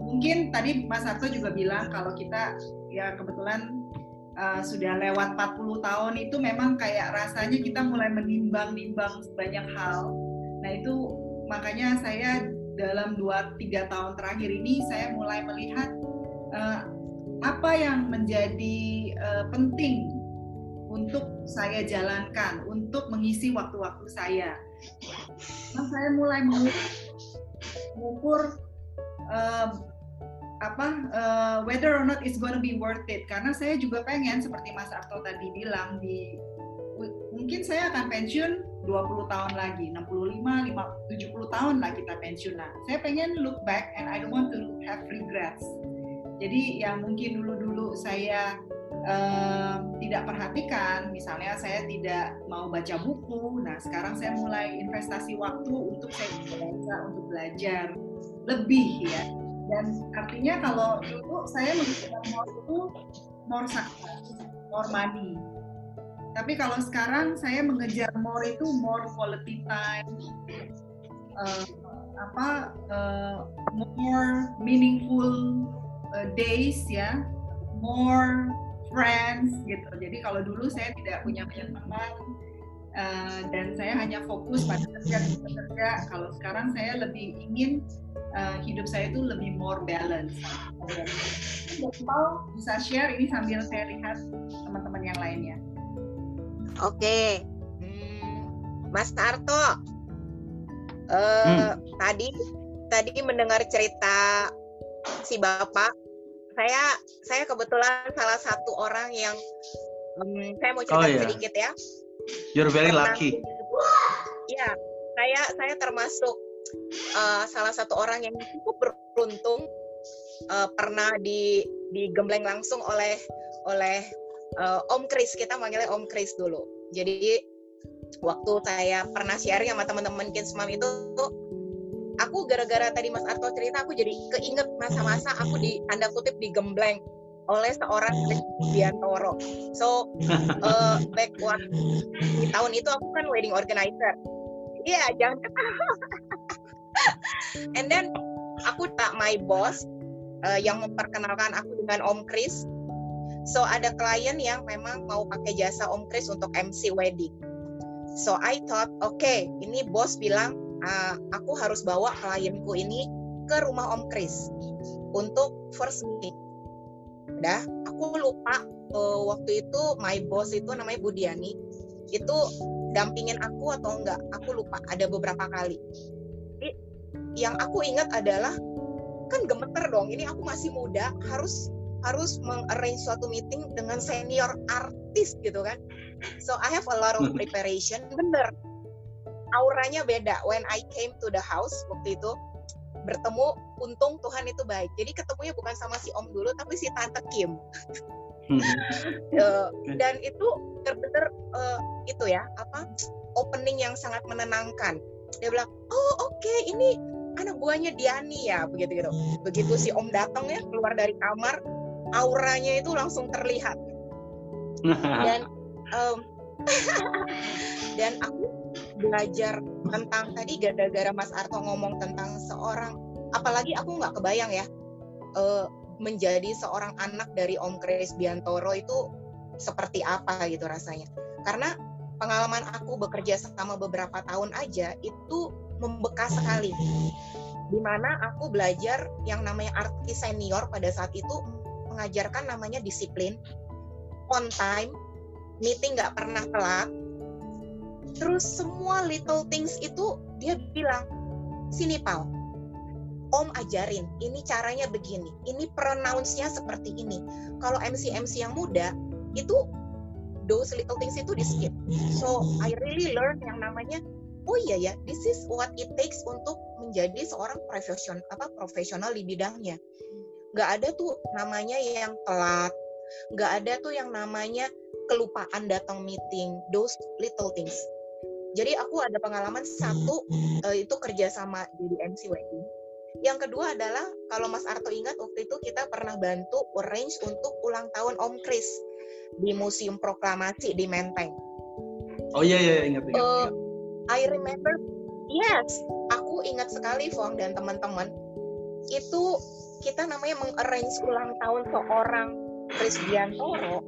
mungkin tadi Mas Harto juga bilang kalau kita ya kebetulan uh, sudah lewat 40 tahun itu memang kayak rasanya kita mulai menimbang-nimbang banyak hal. Nah itu makanya saya dalam 2-3 tahun terakhir ini saya mulai melihat uh, apa yang menjadi uh, penting untuk saya jalankan, untuk mengisi waktu-waktu saya. Nah, saya mulai mengukur uh, apa uh, whether or not it's gonna be worth it. Karena saya juga pengen seperti Mas Arto tadi bilang di mungkin saya akan pensiun 20 tahun lagi 65 5, 70 tahun lah kita pensiun nah saya pengen look back and I don't want to have regrets jadi yang mungkin dulu-dulu saya tidak perhatikan, misalnya saya tidak mau baca buku, nah sekarang saya mulai investasi waktu untuk saya baca, untuk belajar lebih ya. Dan artinya kalau dulu saya menggunakan more itu more success, more money. Tapi kalau sekarang saya mengejar more itu more quality time uh, apa uh, more meaningful uh, days ya more friends gitu. Jadi kalau dulu saya tidak punya banyak teman uh, dan saya hanya fokus pada kerja kerja kalau sekarang saya lebih ingin uh, hidup saya itu lebih more balance mau bisa share ini sambil saya lihat teman-teman yang lainnya oke. Hmm, Mas Tarto uh, hmm. tadi tadi mendengar cerita si bapak. Saya saya kebetulan salah satu orang yang um, saya mau cerita oh, yeah. sedikit ya. You're very Pernah, lucky. Ya saya saya termasuk uh, salah satu orang yang cukup beruntung uh, pernah di digembleng langsung oleh oleh uh, Om Kris kita manggilnya Om Kris dulu jadi waktu saya pernah sharing sama teman-teman Kinsmam itu aku gara-gara tadi Mas Arto cerita aku jadi keinget masa-masa aku di tanda kutip digembleng oleh seorang Biantoro. So uh, back waktu di tahun itu aku kan wedding organizer. Iya, yeah, jangan. And then aku tak my boss uh, yang memperkenalkan aku dengan Om Kris. So ada klien yang memang mau pakai jasa Om Kris untuk MC wedding. So I thought, oke, okay, ini bos bilang uh, aku harus bawa klienku ini ke rumah Om Kris untuk first meeting. Udah, aku lupa uh, waktu itu my boss itu namanya Budiani itu dampingin aku atau enggak, aku lupa ada beberapa kali. Yang aku ingat adalah kan gemeter dong, ini aku masih muda, harus harus mengarrange suatu meeting dengan senior artis gitu kan. So I have a lot of preparation. Bener. Auranya beda. When I came to the house waktu itu bertemu untung Tuhan itu baik. Jadi ketemunya bukan sama si Om dulu tapi si Tante Kim. Uh, dan itu benar-benar uh, itu ya apa opening yang sangat menenangkan. Dia bilang oh oke okay, ini anak buahnya Diani ya begitu gitu begitu si Om datang ya keluar dari kamar auranya itu langsung terlihat. Dan um, dan aku belajar tentang tadi gara-gara Mas Arto ngomong tentang seorang apalagi aku nggak kebayang ya uh, menjadi seorang anak dari Om Kris Biantoro itu seperti apa gitu rasanya. Karena pengalaman aku bekerja selama beberapa tahun aja itu membekas sekali. Di mana aku belajar yang namanya artis senior pada saat itu mengajarkan namanya disiplin. On time meeting nggak pernah telat. Terus semua little things itu dia bilang sini pal. Om ajarin ini caranya begini ini pronounce-nya seperti ini. Kalau MC MC yang muda itu those little things itu di skip. So I really learn yang namanya oh iya ya this is what it takes untuk menjadi seorang profesional apa profesional di bidangnya nggak ada tuh namanya yang telat. Nggak ada tuh yang namanya kelupaan datang meeting. Those little things. Jadi aku ada pengalaman satu uh, itu kerja sama di MC wedding. Yang kedua adalah kalau Mas Arto ingat waktu itu kita pernah bantu arrange untuk ulang tahun Om Kris di Museum Proklamasi di Menteng. Oh iya iya ingat ingat. Uh, I remember yes, aku ingat sekali Fong dan teman-teman. Itu kita namanya mengarrange ulang tahun seorang Kris Biantoro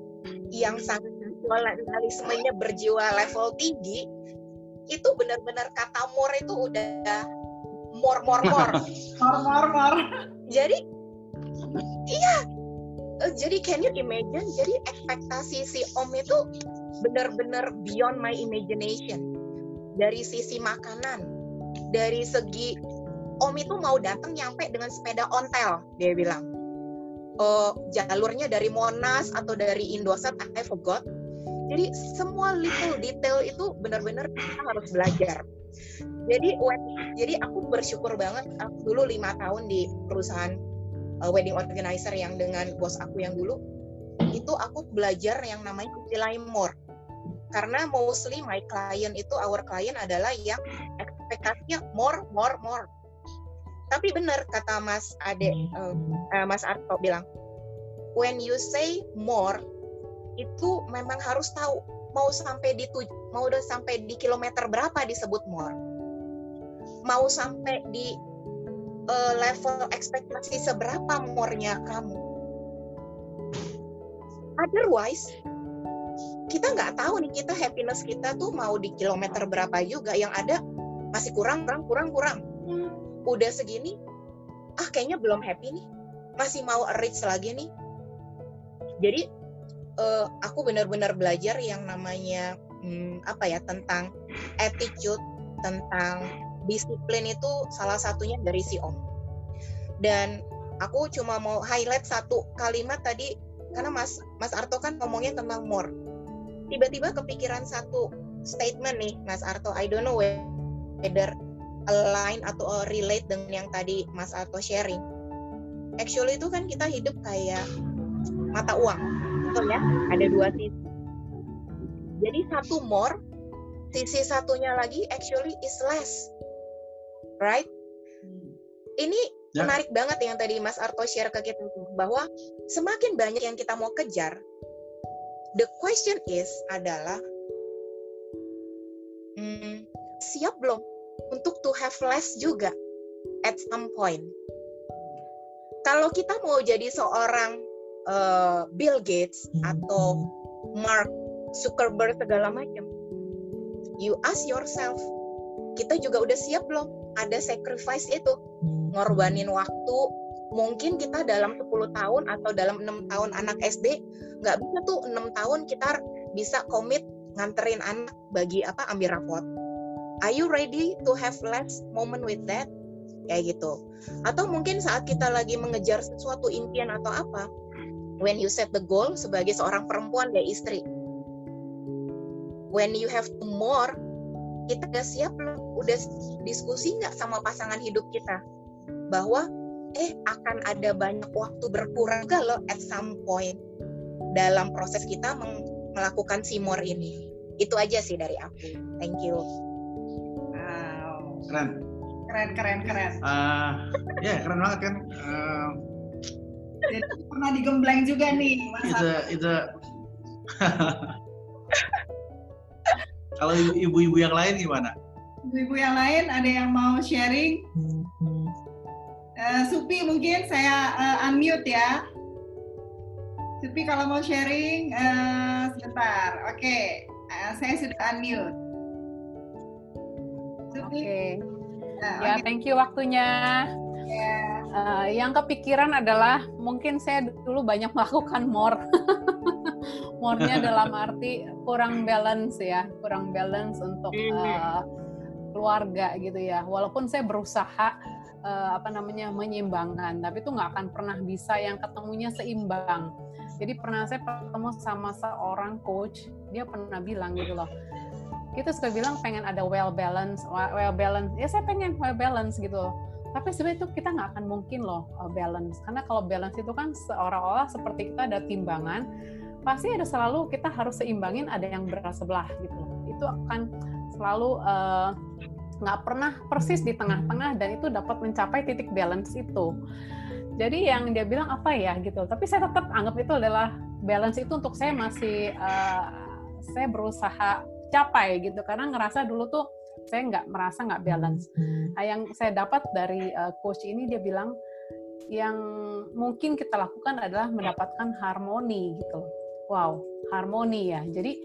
yang sangat nasionalismenya berjiwa level tinggi itu benar-benar kata more itu udah more more more more more more jadi iya. Uh, jadi can you imagine? Jadi ekspektasi si om itu benar-benar beyond my imagination. Dari sisi makanan dari segi om itu mau datang nyampe dengan sepeda ontel dia bilang. Uh, jalurnya dari Monas atau dari Indosat I forgot. Jadi semua little detail itu benar-benar kita harus belajar. Jadi jadi aku bersyukur banget aku dulu lima tahun di perusahaan uh, wedding organizer yang dengan bos aku yang dulu itu aku belajar yang namanya istilah more karena mostly my client itu our client adalah yang ekspektasinya more more more tapi benar kata Mas Ade uh, uh, Mas Arto bilang when you say more itu memang harus tahu mau sampai di tuj mau udah sampai di kilometer berapa disebut more. Mau sampai di uh, level ekspektasi seberapa more-nya kamu. Otherwise kita nggak tahu nih kita happiness kita tuh mau di kilometer berapa juga. Yang ada masih kurang kurang kurang kurang udah segini ah kayaknya belum happy nih. Masih mau reach lagi nih. Jadi uh, aku benar-benar belajar yang namanya hmm, apa ya tentang attitude tentang disiplin itu salah satunya dari si Om. Dan aku cuma mau highlight satu kalimat tadi karena Mas Mas Arto kan ngomongnya tentang more. Tiba-tiba kepikiran satu statement nih Mas Arto I don't know whether align atau relate dengan yang tadi Mas Arto sharing. Actually itu kan kita hidup kayak mata uang betul ya? Ada dua sisi. Jadi satu more sisi satunya lagi actually is less right? Ini ya. menarik banget yang tadi Mas Arto share ke kita bahwa semakin banyak yang kita mau kejar the question is adalah hmm, siap belum untuk to have less juga at some point kalau kita mau jadi seorang uh, Bill Gates atau Mark Zuckerberg segala macam, you ask yourself, kita juga udah siap belum? Ada sacrifice itu, ngorbanin waktu. Mungkin kita dalam 10 tahun atau dalam enam tahun anak SD, nggak bisa tuh enam tahun kita bisa komit nganterin anak bagi apa ambil rapot. Are you ready to have less moment with that? kayak gitu. Atau mungkin saat kita lagi mengejar sesuatu impian atau apa when you set the goal sebagai seorang perempuan ya istri. When you have more kita udah siap belum? Udah diskusi nggak sama pasangan hidup kita? Bahwa eh akan ada banyak waktu berkurang kalau at some point dalam proses kita melakukan simor ini? Itu aja sih dari aku. Thank you keren. Keren keren keren. Uh, ya yeah, keren banget kan? Uh, Jadi, pernah digembleng juga nih itu itu. Kalau ibu-ibu yang lain gimana? Ibu-ibu yang lain ada yang mau sharing? Uh, Supi mungkin saya uh, unmute ya. Supi kalau mau sharing uh, sebentar. Oke okay. uh, saya sudah unmute Supi okay. Ya, ya thank you waktunya. Yeah. Ya. Uh, yang kepikiran adalah mungkin saya dulu banyak melakukan more. more-nya dalam arti kurang balance ya, kurang balance untuk uh, keluarga gitu ya. Walaupun saya berusaha uh, apa namanya menyeimbangkan, tapi itu nggak akan pernah bisa yang ketemunya seimbang. Jadi pernah saya ketemu sama seorang coach, dia pernah bilang gitu loh kita suka bilang pengen ada well balance well balance. Ya saya pengen well balance gitu tapi sebenarnya itu kita nggak akan mungkin loh uh, balance. Karena kalau balance itu kan seolah-olah seperti kita ada timbangan pasti ada selalu kita harus seimbangin ada yang berat sebelah gitu itu akan selalu uh, nggak pernah persis di tengah-tengah dan itu dapat mencapai titik balance itu. Jadi yang dia bilang apa ya gitu tapi saya tetap anggap itu adalah balance itu untuk saya masih uh, saya berusaha capai gitu karena ngerasa dulu tuh saya nggak merasa nggak balance. Nah, yang saya dapat dari uh, coach ini dia bilang yang mungkin kita lakukan adalah mendapatkan harmoni gitu. Wow, harmoni ya. Jadi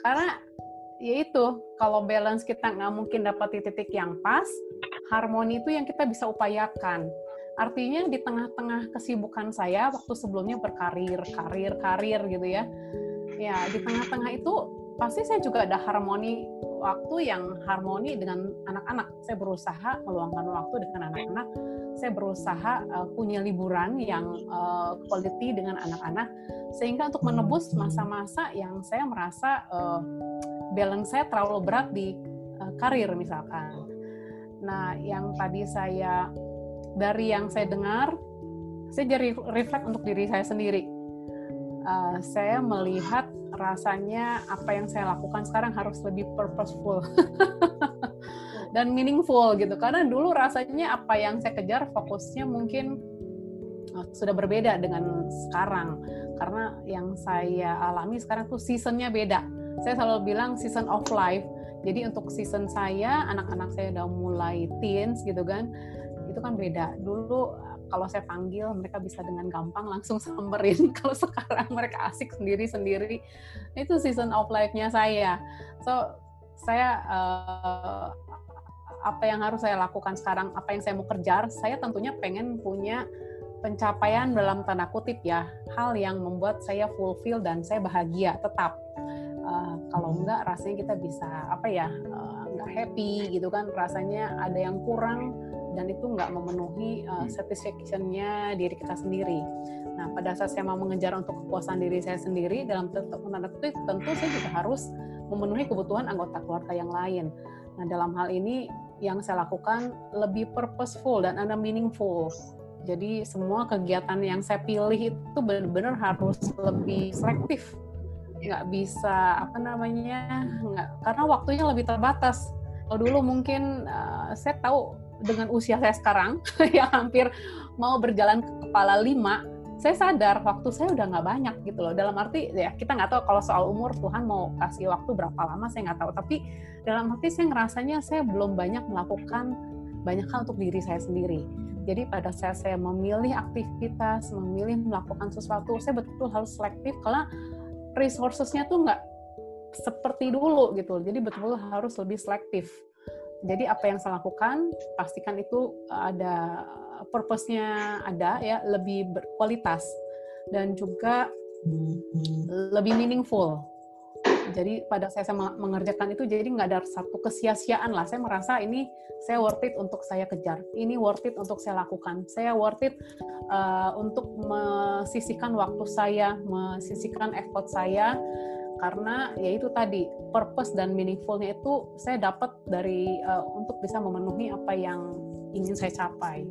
karena ya itu kalau balance kita nggak mungkin dapat di titik yang pas, harmoni itu yang kita bisa upayakan. Artinya di tengah-tengah kesibukan saya waktu sebelumnya berkarir, karir, karir gitu ya. Ya, di tengah-tengah itu pasti saya juga ada harmoni waktu yang harmoni dengan anak-anak. Saya berusaha meluangkan waktu dengan anak-anak. Saya berusaha uh, punya liburan yang uh, quality dengan anak-anak, sehingga untuk menebus masa-masa yang saya merasa uh, balance saya terlalu berat di uh, karir misalkan. Nah, yang tadi saya dari yang saya dengar, saya jadi reflect untuk diri saya sendiri. Uh, saya melihat rasanya apa yang saya lakukan sekarang harus lebih purposeful dan meaningful gitu karena dulu rasanya apa yang saya kejar fokusnya mungkin uh, sudah berbeda dengan sekarang karena yang saya alami sekarang tuh seasonnya beda saya selalu bilang season of life. Jadi untuk season saya, anak-anak saya udah mulai teens gitu kan, itu kan beda. Dulu kalau saya panggil mereka bisa dengan gampang langsung samperin. Kalau sekarang mereka asik sendiri-sendiri, itu season of life-nya saya. So saya uh, apa yang harus saya lakukan sekarang, apa yang saya mau kejar, saya tentunya pengen punya pencapaian dalam tanda kutip ya, hal yang membuat saya fulfill dan saya bahagia tetap. Uh, kalau enggak rasanya kita bisa apa ya uh, enggak happy gitu kan rasanya ada yang kurang dan itu nggak memenuhi uh, satisfaction-nya diri kita sendiri. Nah, pada saat saya mau mengejar untuk kepuasan diri saya sendiri dalam tanda kutip tentu saya juga harus memenuhi kebutuhan anggota keluarga yang lain. Nah, dalam hal ini yang saya lakukan lebih purposeful dan ada meaningful. Jadi semua kegiatan yang saya pilih itu benar-benar harus lebih selektif. Nggak bisa apa namanya, nggak, karena waktunya lebih terbatas. Kalau dulu mungkin uh, saya tahu dengan usia saya sekarang yang hampir mau berjalan ke kepala lima, saya sadar waktu saya udah nggak banyak gitu loh. Dalam arti ya kita nggak tahu kalau soal umur Tuhan mau kasih waktu berapa lama saya nggak tahu. Tapi dalam arti saya ngerasanya saya belum banyak melakukan banyak hal untuk diri saya sendiri. Jadi pada saat saya memilih aktivitas, memilih melakukan sesuatu, saya betul-betul harus selektif karena resourcesnya tuh nggak seperti dulu gitu. Jadi betul-betul harus lebih selektif. Jadi apa yang saya lakukan, pastikan itu ada purpose-nya ada ya lebih berkualitas dan juga lebih meaningful. Jadi pada saya, saya mengerjakan itu jadi nggak ada satu kesia-siaan lah. Saya merasa ini saya worth it untuk saya kejar. Ini worth it untuk saya lakukan. Saya worth it uh, untuk mesisihkan waktu saya, mesisihkan effort saya karena ya itu tadi purpose dan meaningfulnya itu saya dapat dari uh, untuk bisa memenuhi apa yang ingin saya capai.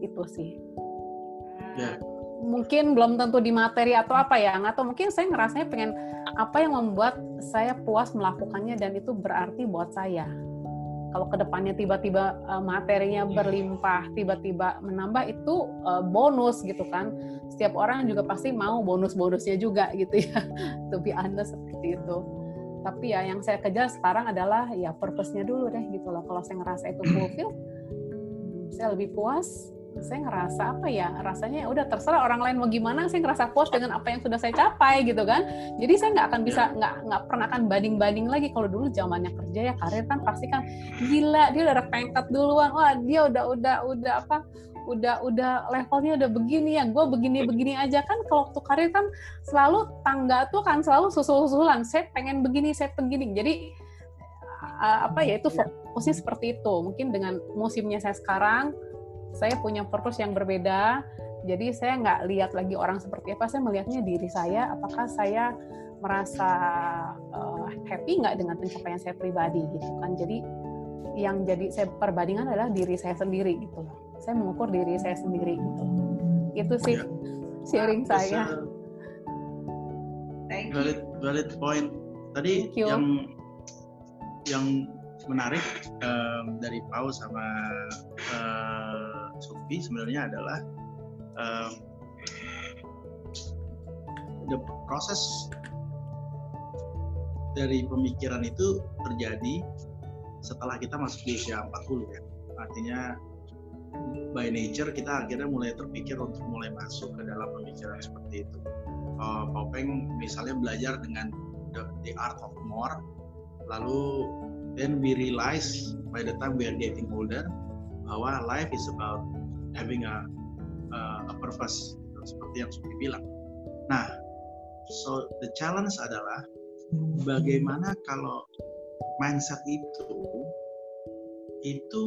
Itu sih. Ya. mungkin belum tentu di materi atau apa ya atau mungkin saya ngerasanya pengen apa yang membuat saya puas melakukannya dan itu berarti buat saya. Kalau ke depannya tiba-tiba uh, materinya berlimpah, tiba-tiba menambah itu uh, bonus gitu kan. Setiap orang juga pasti mau bonus-bonusnya juga gitu ya. To be honest seperti itu. Tapi ya yang saya kejar sekarang adalah ya purpose-nya dulu deh gitu loh. Kalau saya ngerasa itu fulfill, saya lebih puas, saya ngerasa apa ya rasanya udah terserah orang lain mau gimana saya ngerasa puas dengan apa yang sudah saya capai gitu kan jadi saya nggak akan bisa nggak nggak pernah akan banding banding lagi kalau dulu zamannya kerja ya karir kan pasti kan gila dia udah pengkat duluan wah dia udah udah udah apa udah udah levelnya udah begini ya gue begini begini aja. Kan kalau waktu karir kan selalu tangga tuh kan selalu susul susulan saya pengen begini saya begini. Jadi apa ya itu fokusnya seperti itu. Mungkin dengan musimnya saya sekarang saya punya purpose yang berbeda. Jadi saya nggak lihat lagi orang seperti apa. Saya melihatnya diri saya apakah saya merasa uh, happy nggak dengan pencapaian saya pribadi gitu kan. Jadi yang jadi saya perbandingan adalah diri saya sendiri gitu loh saya mengukur diri saya sendiri gitu. Itu sih ya. sharing nah, saya. valid valid point. Tadi yang yang menarik um, dari Pau sama uh, Sophie sebenarnya adalah um, the proses dari pemikiran itu terjadi setelah kita masuk di usia 40 ya. Artinya by nature kita akhirnya mulai terpikir untuk mulai masuk ke dalam pemikiran seperti itu. Uh, Popeng misalnya belajar dengan the, the art of more, lalu then we realize by the time we are getting older bahwa life is about having a a, a purpose gitu, seperti yang sudah bilang. Nah, so the challenge adalah bagaimana kalau mindset itu itu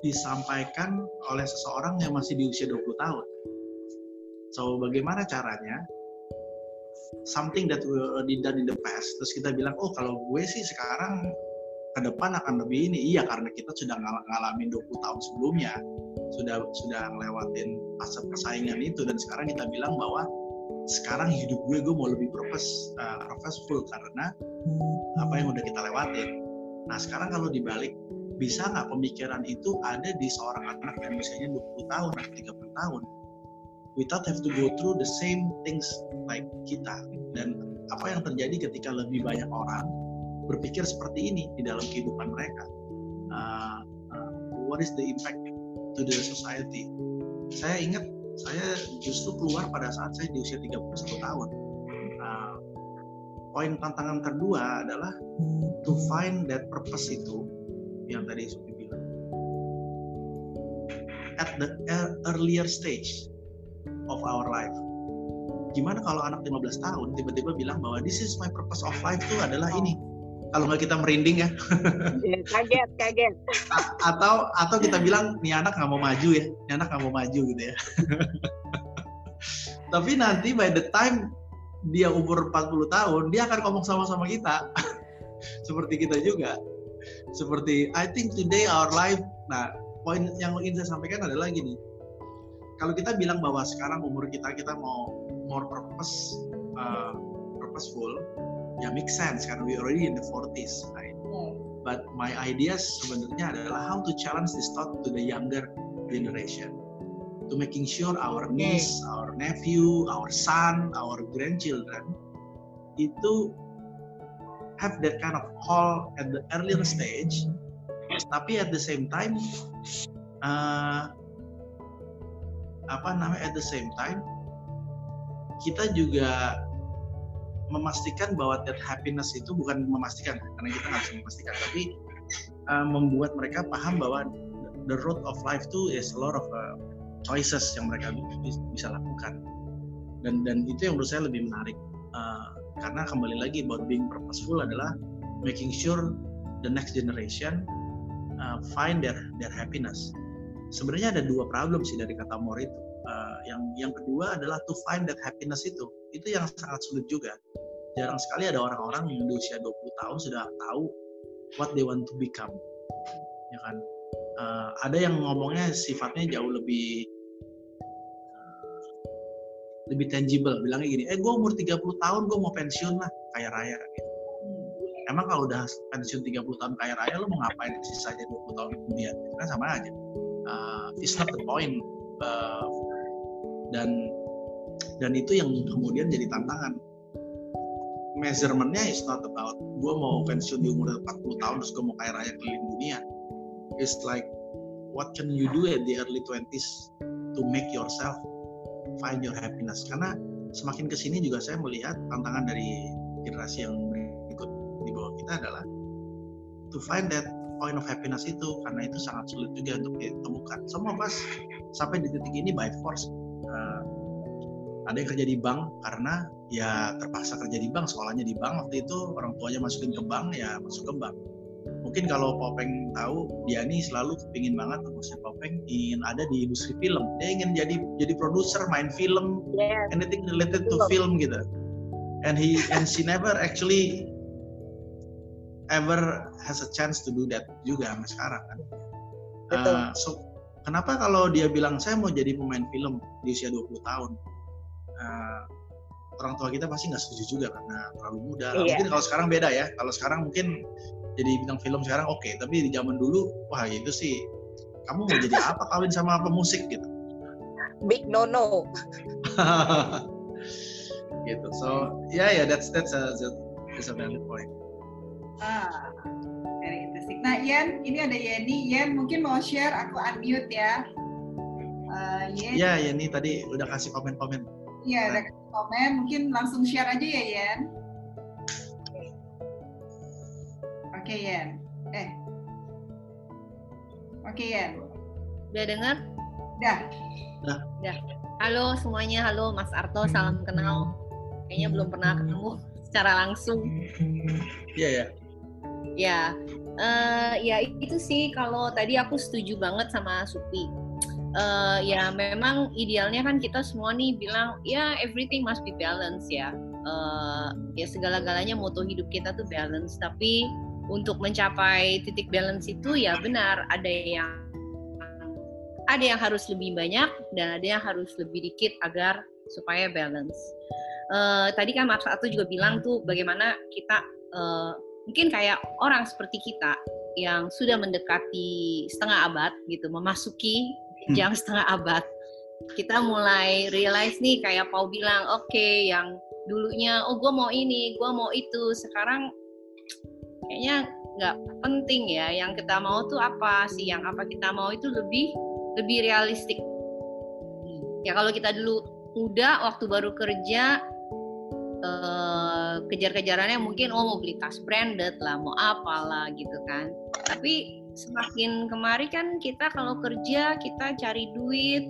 disampaikan oleh seseorang yang masih di usia 20 tahun. So, bagaimana caranya? Something that we already done in the past. Terus kita bilang oh kalau gue sih sekarang ke depan akan lebih ini. Iya karena kita sudah ngal ngalamin 20 tahun sebelumnya. Sudah sudah ngelewatin fase persaingan itu. Dan sekarang kita bilang bahwa sekarang hidup gue gue mau lebih purpose uh, purposeful karena apa yang udah kita lewatin. Nah sekarang kalau dibalik bisa nggak pemikiran itu ada di seorang anak yang usianya 20 tahun atau 30 tahun without have to go through the same things like kita dan apa yang terjadi ketika lebih banyak orang berpikir seperti ini di dalam kehidupan mereka. Uh, uh, what is the impact to the society? Saya ingat saya justru keluar pada saat saya di usia 31 tahun. Uh, poin tantangan kedua adalah to find that purpose itu yang tadi Sufi bilang at the earlier stage of our life. Gimana kalau anak 15 tahun tiba-tiba bilang bahwa this is my purpose of life itu adalah ini. Kalau nggak kita merinding ya. Iya, kaget, kaget. atau atau kita bilang nih anak nggak mau maju ya, nih anak nggak mau maju gitu ya. Tapi nanti by the time dia umur 40 tahun, dia akan ngomong sama-sama kita. Seperti kita juga. Seperti I think today our life. Nah, poin yang ingin saya sampaikan adalah gini kalau kita bilang bahwa sekarang umur kita kita mau more purpose uh, purposeful ya make sense karena we already in the 40s right yeah. but my ideas sebenarnya adalah how to challenge this thought to the younger generation to making sure our niece our nephew our son our grandchildren itu have that kind of call at the earlier stage tapi at the same time uh, apa namanya at the same time kita juga memastikan bahwa that happiness itu bukan memastikan karena kita nggak bisa memastikan tapi uh, membuat mereka paham bahwa the road of life itu is a lot of uh, choices yang mereka bisa lakukan. Dan dan itu yang menurut saya lebih menarik uh, karena kembali lagi about being purposeful adalah making sure the next generation uh, find their their happiness sebenarnya ada dua problem sih dari kata more itu. Uh, yang yang kedua adalah to find that happiness itu. Itu yang sangat sulit juga. Jarang sekali ada orang-orang yang di usia 20 tahun sudah tahu what they want to become. Ya kan? Uh, ada yang ngomongnya sifatnya jauh lebih lebih tangible. Bilangnya gini, eh gue umur 30 tahun gue mau pensiun lah, kayak raya. Gitu. Emang kalau udah pensiun 30 tahun kaya raya, lo mau ngapain sisanya 20 tahun kemudian? Kan sama aja uh, it's not the point uh, dan dan itu yang kemudian jadi tantangan measurementnya is not about gue mau pensiun di umur 40 tahun terus gue mau kaya raya keliling dunia it's like what can you do at the early 20s to make yourself find your happiness karena semakin ke sini juga saya melihat tantangan dari generasi yang berikut di bawah kita adalah to find that point of happiness itu karena itu sangat sulit juga untuk ditemukan. Semua pas sampai di titik ini by force. Uh, ada yang kerja di bank karena ya terpaksa kerja di bank, sekolahnya di bank waktu itu orang tuanya masukin ke bank ya masuk ke bank. Mungkin kalau Popeng tahu dia ini selalu kepingin banget si Popeng ingin ada di industri film. Dia ingin jadi jadi produser, main film, yeah. anything related to film gitu. And he and she never actually ever has a chance to do that juga sampai sekarang kan. Betul. Uh, so kenapa kalau dia bilang saya mau jadi pemain film di usia 20 tahun? Uh, orang tua kita pasti nggak setuju juga karena terlalu muda. Iya. Mungkin kalau sekarang beda ya. Kalau sekarang mungkin jadi bintang film sekarang oke, okay. tapi di zaman dulu wah itu sih kamu mau jadi apa kawin sama pemusik gitu. Big no no. gitu. So yeah yeah that's that's a that's a valid point. Ah, very interesting. Nah, Yen, ini ada Yeni. Yen, mungkin mau share, aku unmute ya. Uh, Yen. Ya, Yeni tadi udah kasih komen-komen. Iya, udah kasih komen. Mungkin langsung share aja ya, Yen. Yen. Eh. Oke, okay, Yen. Udah dengar? Udah. Udah. Udah. Halo semuanya, halo Mas Arto, salam kenal. Kayaknya belum pernah ketemu secara langsung. Iya ya. Ya, uh, ya itu sih kalau tadi aku setuju banget sama Supi. Uh, ya memang idealnya kan kita semua nih bilang ya everything must be balance ya. Uh, ya segala-galanya moto hidup kita tuh balance. Tapi untuk mencapai titik balance itu ya benar ada yang ada yang harus lebih banyak dan ada yang harus lebih dikit agar supaya balance. Uh, tadi kan Mas Satu juga bilang tuh bagaimana kita uh, mungkin kayak orang seperti kita yang sudah mendekati setengah abad gitu, memasuki hmm. jam setengah abad, kita mulai realize nih kayak Pau bilang, oke okay, yang dulunya oh gue mau ini gue mau itu sekarang kayaknya nggak penting ya. Yang kita mau tuh apa sih? Yang apa kita mau itu lebih lebih realistik. Ya kalau kita dulu muda waktu baru kerja uh, kejar-kejarannya mungkin oh mau beli tas branded lah mau apalah gitu kan. Tapi semakin kemari kan kita kalau kerja kita cari duit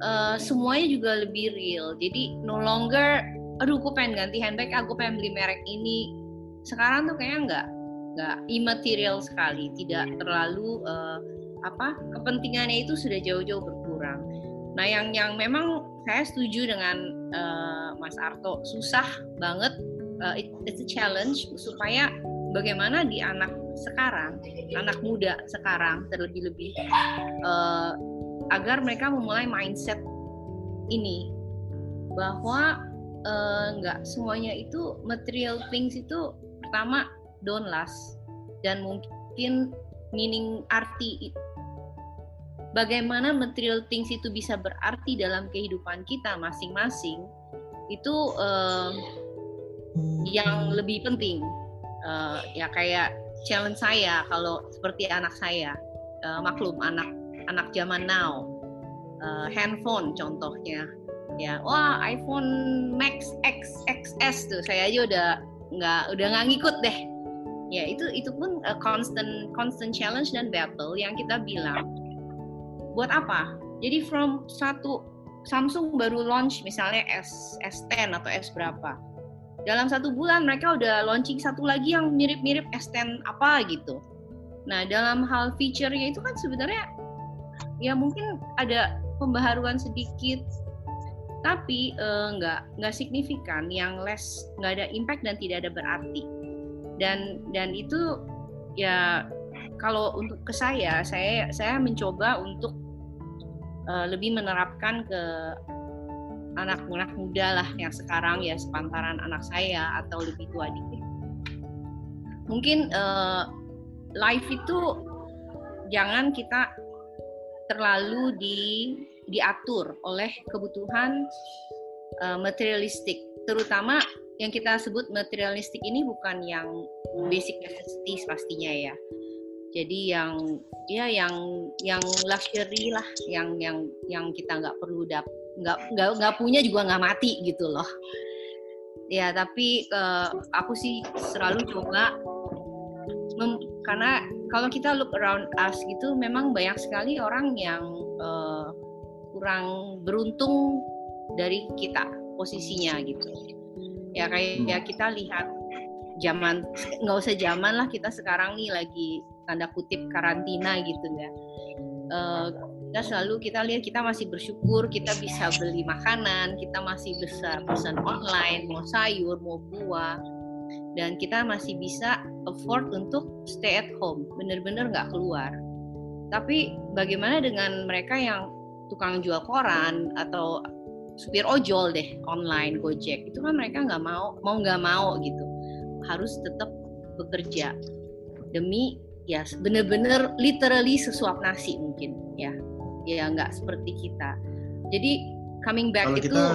uh, semuanya juga lebih real. Jadi no longer aduh aku pengen ganti handbag aku pengen beli merek ini. Sekarang tuh kayaknya nggak nggak imaterial sekali tidak terlalu uh, apa kepentingannya itu sudah jauh-jauh berkurang. Nah yang yang memang saya setuju dengan uh, Mas Arto susah banget uh, it, it's a challenge supaya bagaimana di anak sekarang anak muda sekarang terlebih-lebih uh, agar mereka memulai mindset ini bahwa nggak uh, semuanya itu material things itu pertama don't last. Dan mungkin meaning arti bagaimana material things itu bisa berarti dalam kehidupan kita masing-masing itu uh, yang lebih penting. Uh, ya kayak challenge saya kalau seperti anak saya. Uh, maklum anak anak zaman now. Uh, handphone contohnya. Ya wah iPhone Max X XS tuh saya aja udah nggak udah nggak ngikut deh ya itu itu pun a constant constant challenge dan battle yang kita bilang buat apa? Jadi from satu Samsung baru launch misalnya S S10 atau S berapa. Dalam satu bulan mereka udah launching satu lagi yang mirip-mirip S10 apa gitu. Nah dalam hal feature-nya itu kan sebenarnya ya mungkin ada pembaharuan sedikit, tapi eh, nggak nggak signifikan, yang less nggak ada impact dan tidak ada berarti. Dan dan itu ya kalau untuk ke saya, saya saya mencoba untuk uh, lebih menerapkan ke anak-anak muda lah yang sekarang ya sepantaran anak saya atau lebih tua dikit. Mungkin uh, life itu jangan kita terlalu di diatur oleh kebutuhan uh, materialistik, terutama yang kita sebut materialistik ini bukan yang basic necessities pastinya ya. Jadi yang ya yang yang luxury lah yang yang yang kita nggak perlu dap nggak nggak nggak punya juga nggak mati gitu loh. Ya tapi uh, aku sih selalu coba mem, karena kalau kita look around us gitu memang banyak sekali orang yang uh, kurang beruntung dari kita posisinya gitu ya kayak ya kita lihat zaman nggak usah zaman lah kita sekarang nih lagi tanda kutip karantina gitu ya. Uh, kita selalu kita lihat kita masih bersyukur kita bisa beli makanan kita masih bisa pesan online mau sayur mau buah dan kita masih bisa afford untuk stay at home bener-bener nggak keluar. Tapi bagaimana dengan mereka yang tukang jual koran atau supir ojol deh online gojek. Itu kan mereka nggak mau mau nggak mau gitu. Harus tetap bekerja. Demi ya bener-bener literally sesuap nasi mungkin ya. Ya nggak seperti kita. Jadi coming back Kalau itu kita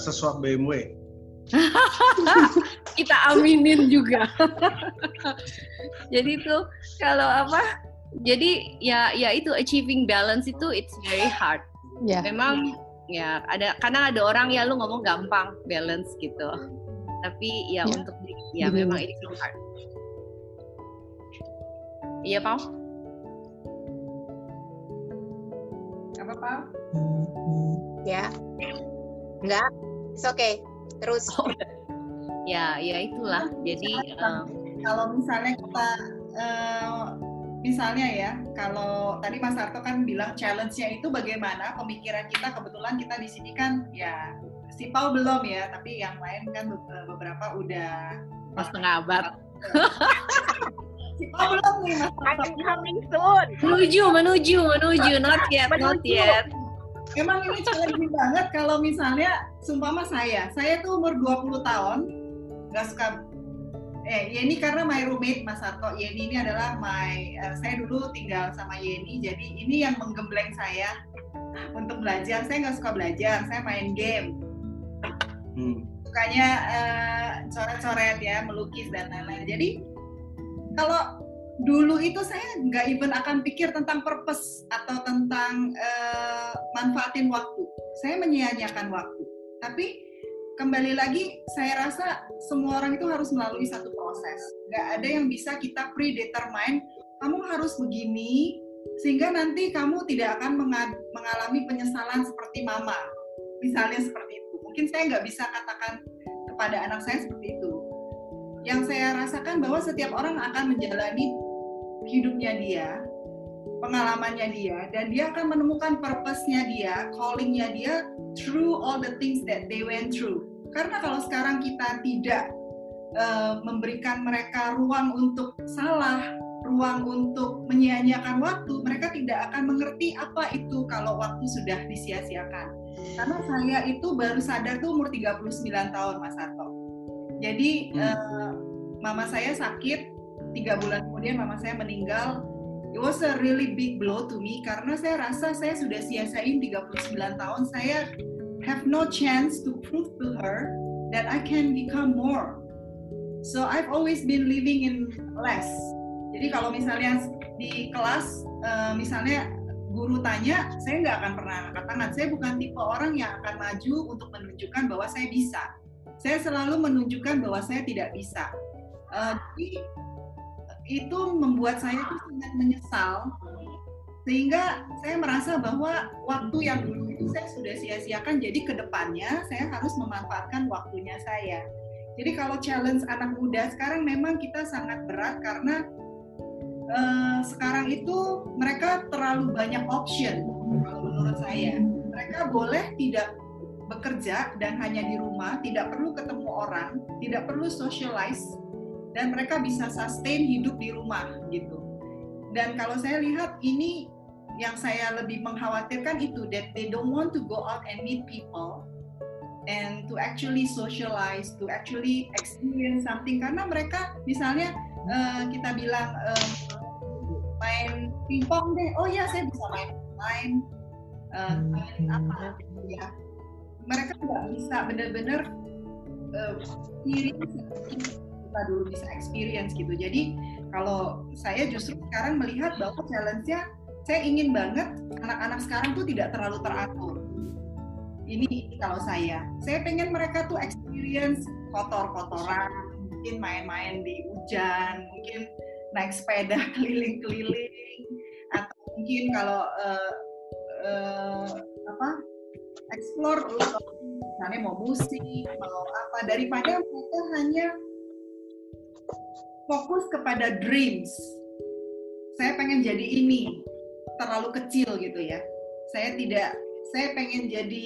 sesuap BMW kita aminin juga. Jadi itu kalau apa jadi ya ya itu achieving balance itu it's very hard. Yeah. memang ya ada karena ada orang ya lu ngomong gampang balance gitu tapi ya yeah. untuk ya memang itu hard Iya, Pau? Apa, Pau? Ya. Enggak. It's okay. Terus. Oh, ya, ya itulah. Jadi um, kalau misalnya kita uh, misalnya ya, kalau tadi Mas Arto kan bilang challenge-nya itu bagaimana pemikiran kita kebetulan kita di sini kan ya si Pau belum ya, tapi yang lain kan beberapa udah mas setengah abad. Oh belum nih mas. Coming soon. Menuju, menuju, menuju. Not yet, not yet. Emang ini challenging banget kalau misalnya sumpama saya, saya tuh umur 20 tahun nggak suka eh Yeni karena my roommate Mas Sarto Yeni ini adalah my uh, saya dulu tinggal sama Yeni jadi ini yang menggembleng saya untuk belajar saya nggak suka belajar saya main game hmm. sukanya uh, coret-coret ya, melukis dan lain-lain. Jadi kalau dulu itu saya nggak even akan pikir tentang purpose atau tentang uh, manfaatin waktu. Saya menyia-nyiakan waktu. Tapi kembali lagi saya rasa semua orang itu harus melalui satu proses. Nggak ada yang bisa kita predetermine kamu harus begini sehingga nanti kamu tidak akan mengalami penyesalan seperti mama. Misalnya seperti itu. Mungkin saya nggak bisa katakan kepada anak saya seperti itu. Yang saya rasakan bahwa setiap orang akan menjalani hidupnya dia, pengalamannya dia, dan dia akan menemukan purpose-nya dia, calling-nya dia through all the things that they went through. Karena kalau sekarang kita tidak uh, memberikan mereka ruang untuk salah, ruang untuk menyia-nyiakan waktu, mereka tidak akan mengerti apa itu kalau waktu sudah disia-siakan. Karena saya itu baru sadar tuh umur 39 tahun, Mas Arto. Jadi hmm. uh, mama saya sakit tiga bulan kemudian mama saya meninggal it was a really big blow to me karena saya rasa saya sudah sia-siain 39 tahun. Saya have no chance to prove to her that I can become more. So I've always been living in less. Jadi kalau misalnya di kelas uh, misalnya guru tanya saya nggak akan pernah angkat tangan. Saya bukan tipe orang yang akan maju untuk menunjukkan bahwa saya bisa. Saya selalu menunjukkan bahwa saya tidak bisa. Uh, jadi itu membuat saya itu sangat menyesal. Sehingga saya merasa bahwa waktu yang dulu itu saya sudah sia-siakan jadi ke depannya saya harus memanfaatkan waktunya saya. Jadi kalau challenge anak muda sekarang memang kita sangat berat karena uh, sekarang itu mereka terlalu banyak option kalau menurut saya. Mereka boleh tidak bekerja dan hanya di rumah tidak perlu ketemu orang tidak perlu socialize dan mereka bisa sustain hidup di rumah gitu. Dan kalau saya lihat ini yang saya lebih mengkhawatirkan itu that they don't want to go out and meet people and to actually socialize, to actually experience something karena mereka misalnya uh, kita bilang uh, main pingpong deh, oh ya saya bisa main main uh, main apa ya. Mereka nggak bisa benar-benar uh, kita dulu bisa experience gitu. Jadi kalau saya justru sekarang melihat bahwa challenge-nya saya ingin banget anak-anak sekarang tuh tidak terlalu teratur. Ini kalau saya, saya pengen mereka tuh experience kotor-kotoran, mungkin main-main di hujan, mungkin naik sepeda keliling-keliling, atau mungkin kalau uh, uh, apa explore misalnya mau musik, mau apa daripada mereka hanya fokus kepada dreams. Saya pengen jadi ini, terlalu kecil gitu ya. Saya tidak, saya pengen jadi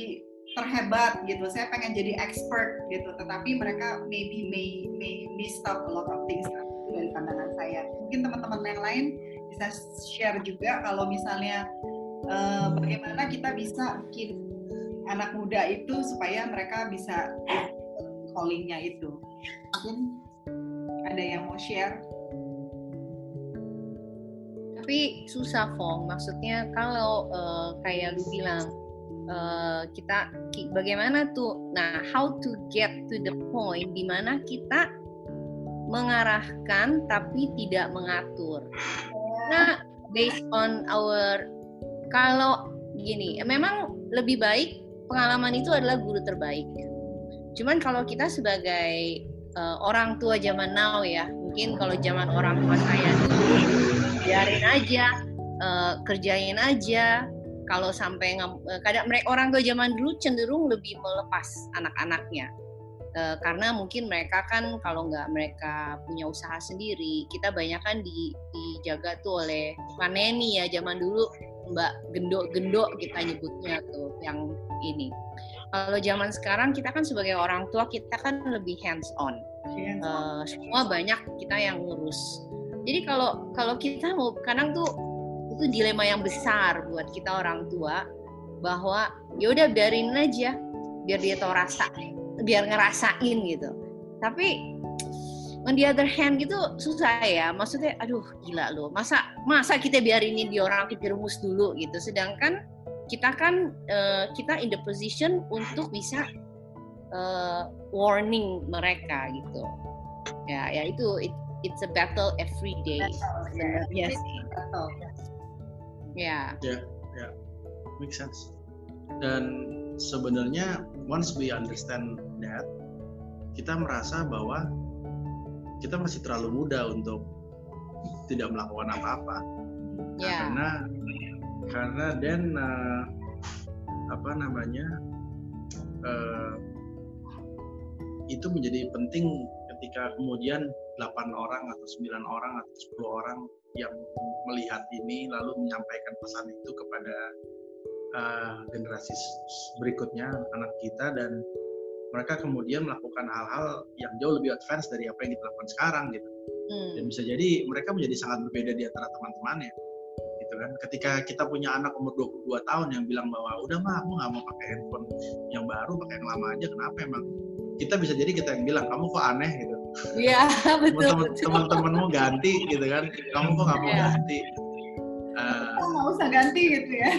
terhebat gitu. Saya pengen jadi expert gitu. Tetapi mereka maybe may may miss out a lot of things dari pandangan saya. Mungkin teman-teman yang lain bisa share juga kalau misalnya uh, bagaimana kita bisa bikin anak muda itu supaya mereka bisa callingnya itu. Mungkin ada yang mau share? Tapi susah Fong, maksudnya kalau uh, kayak lu bilang uh, kita bagaimana tuh, nah how to get to the point di mana kita mengarahkan tapi tidak mengatur. Nah based on our kalau gini, memang lebih baik pengalaman itu adalah guru terbaik. Cuman kalau kita sebagai uh, orang tua zaman now ya. Mungkin kalau zaman orang tua saya dulu biarin aja uh, kerjain aja. Kalau sampai uh, kadang mereka orang tua zaman dulu cenderung lebih melepas anak-anaknya. Uh, karena mungkin mereka kan kalau nggak mereka punya usaha sendiri kita banyak kan di, dijaga tuh oleh paneni ya zaman dulu mbak gendok-gendok kita nyebutnya tuh yang ini kalau zaman sekarang kita kan sebagai orang tua kita kan lebih hands on. Uh, semua banyak kita yang ngurus. Jadi kalau kalau kita mau kadang tuh itu dilema yang besar buat kita orang tua bahwa ya udah biarin aja biar dia tahu rasa biar ngerasain gitu. Tapi on the other hand gitu susah ya maksudnya aduh gila loh masa masa kita biarin di orang kejerumus dulu gitu sedangkan kita kan uh, kita in the position untuk bisa uh, warning mereka gitu. Ya ya itu it, it's a battle every day. Sebenarnya sih. ya. Ya ya. Make sense. Dan sebenarnya once we understand that kita merasa bahwa kita masih terlalu muda untuk tidak melakukan apa-apa. Nah, ya. Karena karena dan uh, apa namanya uh, itu menjadi penting ketika kemudian 8 orang atau 9 orang atau 10 orang yang melihat ini lalu menyampaikan pesan itu kepada uh, generasi berikutnya anak kita dan mereka kemudian melakukan hal-hal yang jauh lebih advance dari apa yang kita lakukan sekarang gitu hmm. dan bisa jadi mereka menjadi sangat berbeda di antara teman-temannya gitu kan. Ketika kita punya anak umur 22 tahun yang bilang bahwa udah mah aku nggak mau pakai handphone yang baru pakai yang lama aja kenapa emang? Kita bisa jadi kita yang bilang kamu kok aneh? gitu. Iya betul. Teman-temanmu ganti gitu kan, kamu kok nggak mau Iya. ganti? Uh, nggak usah ganti gitu ya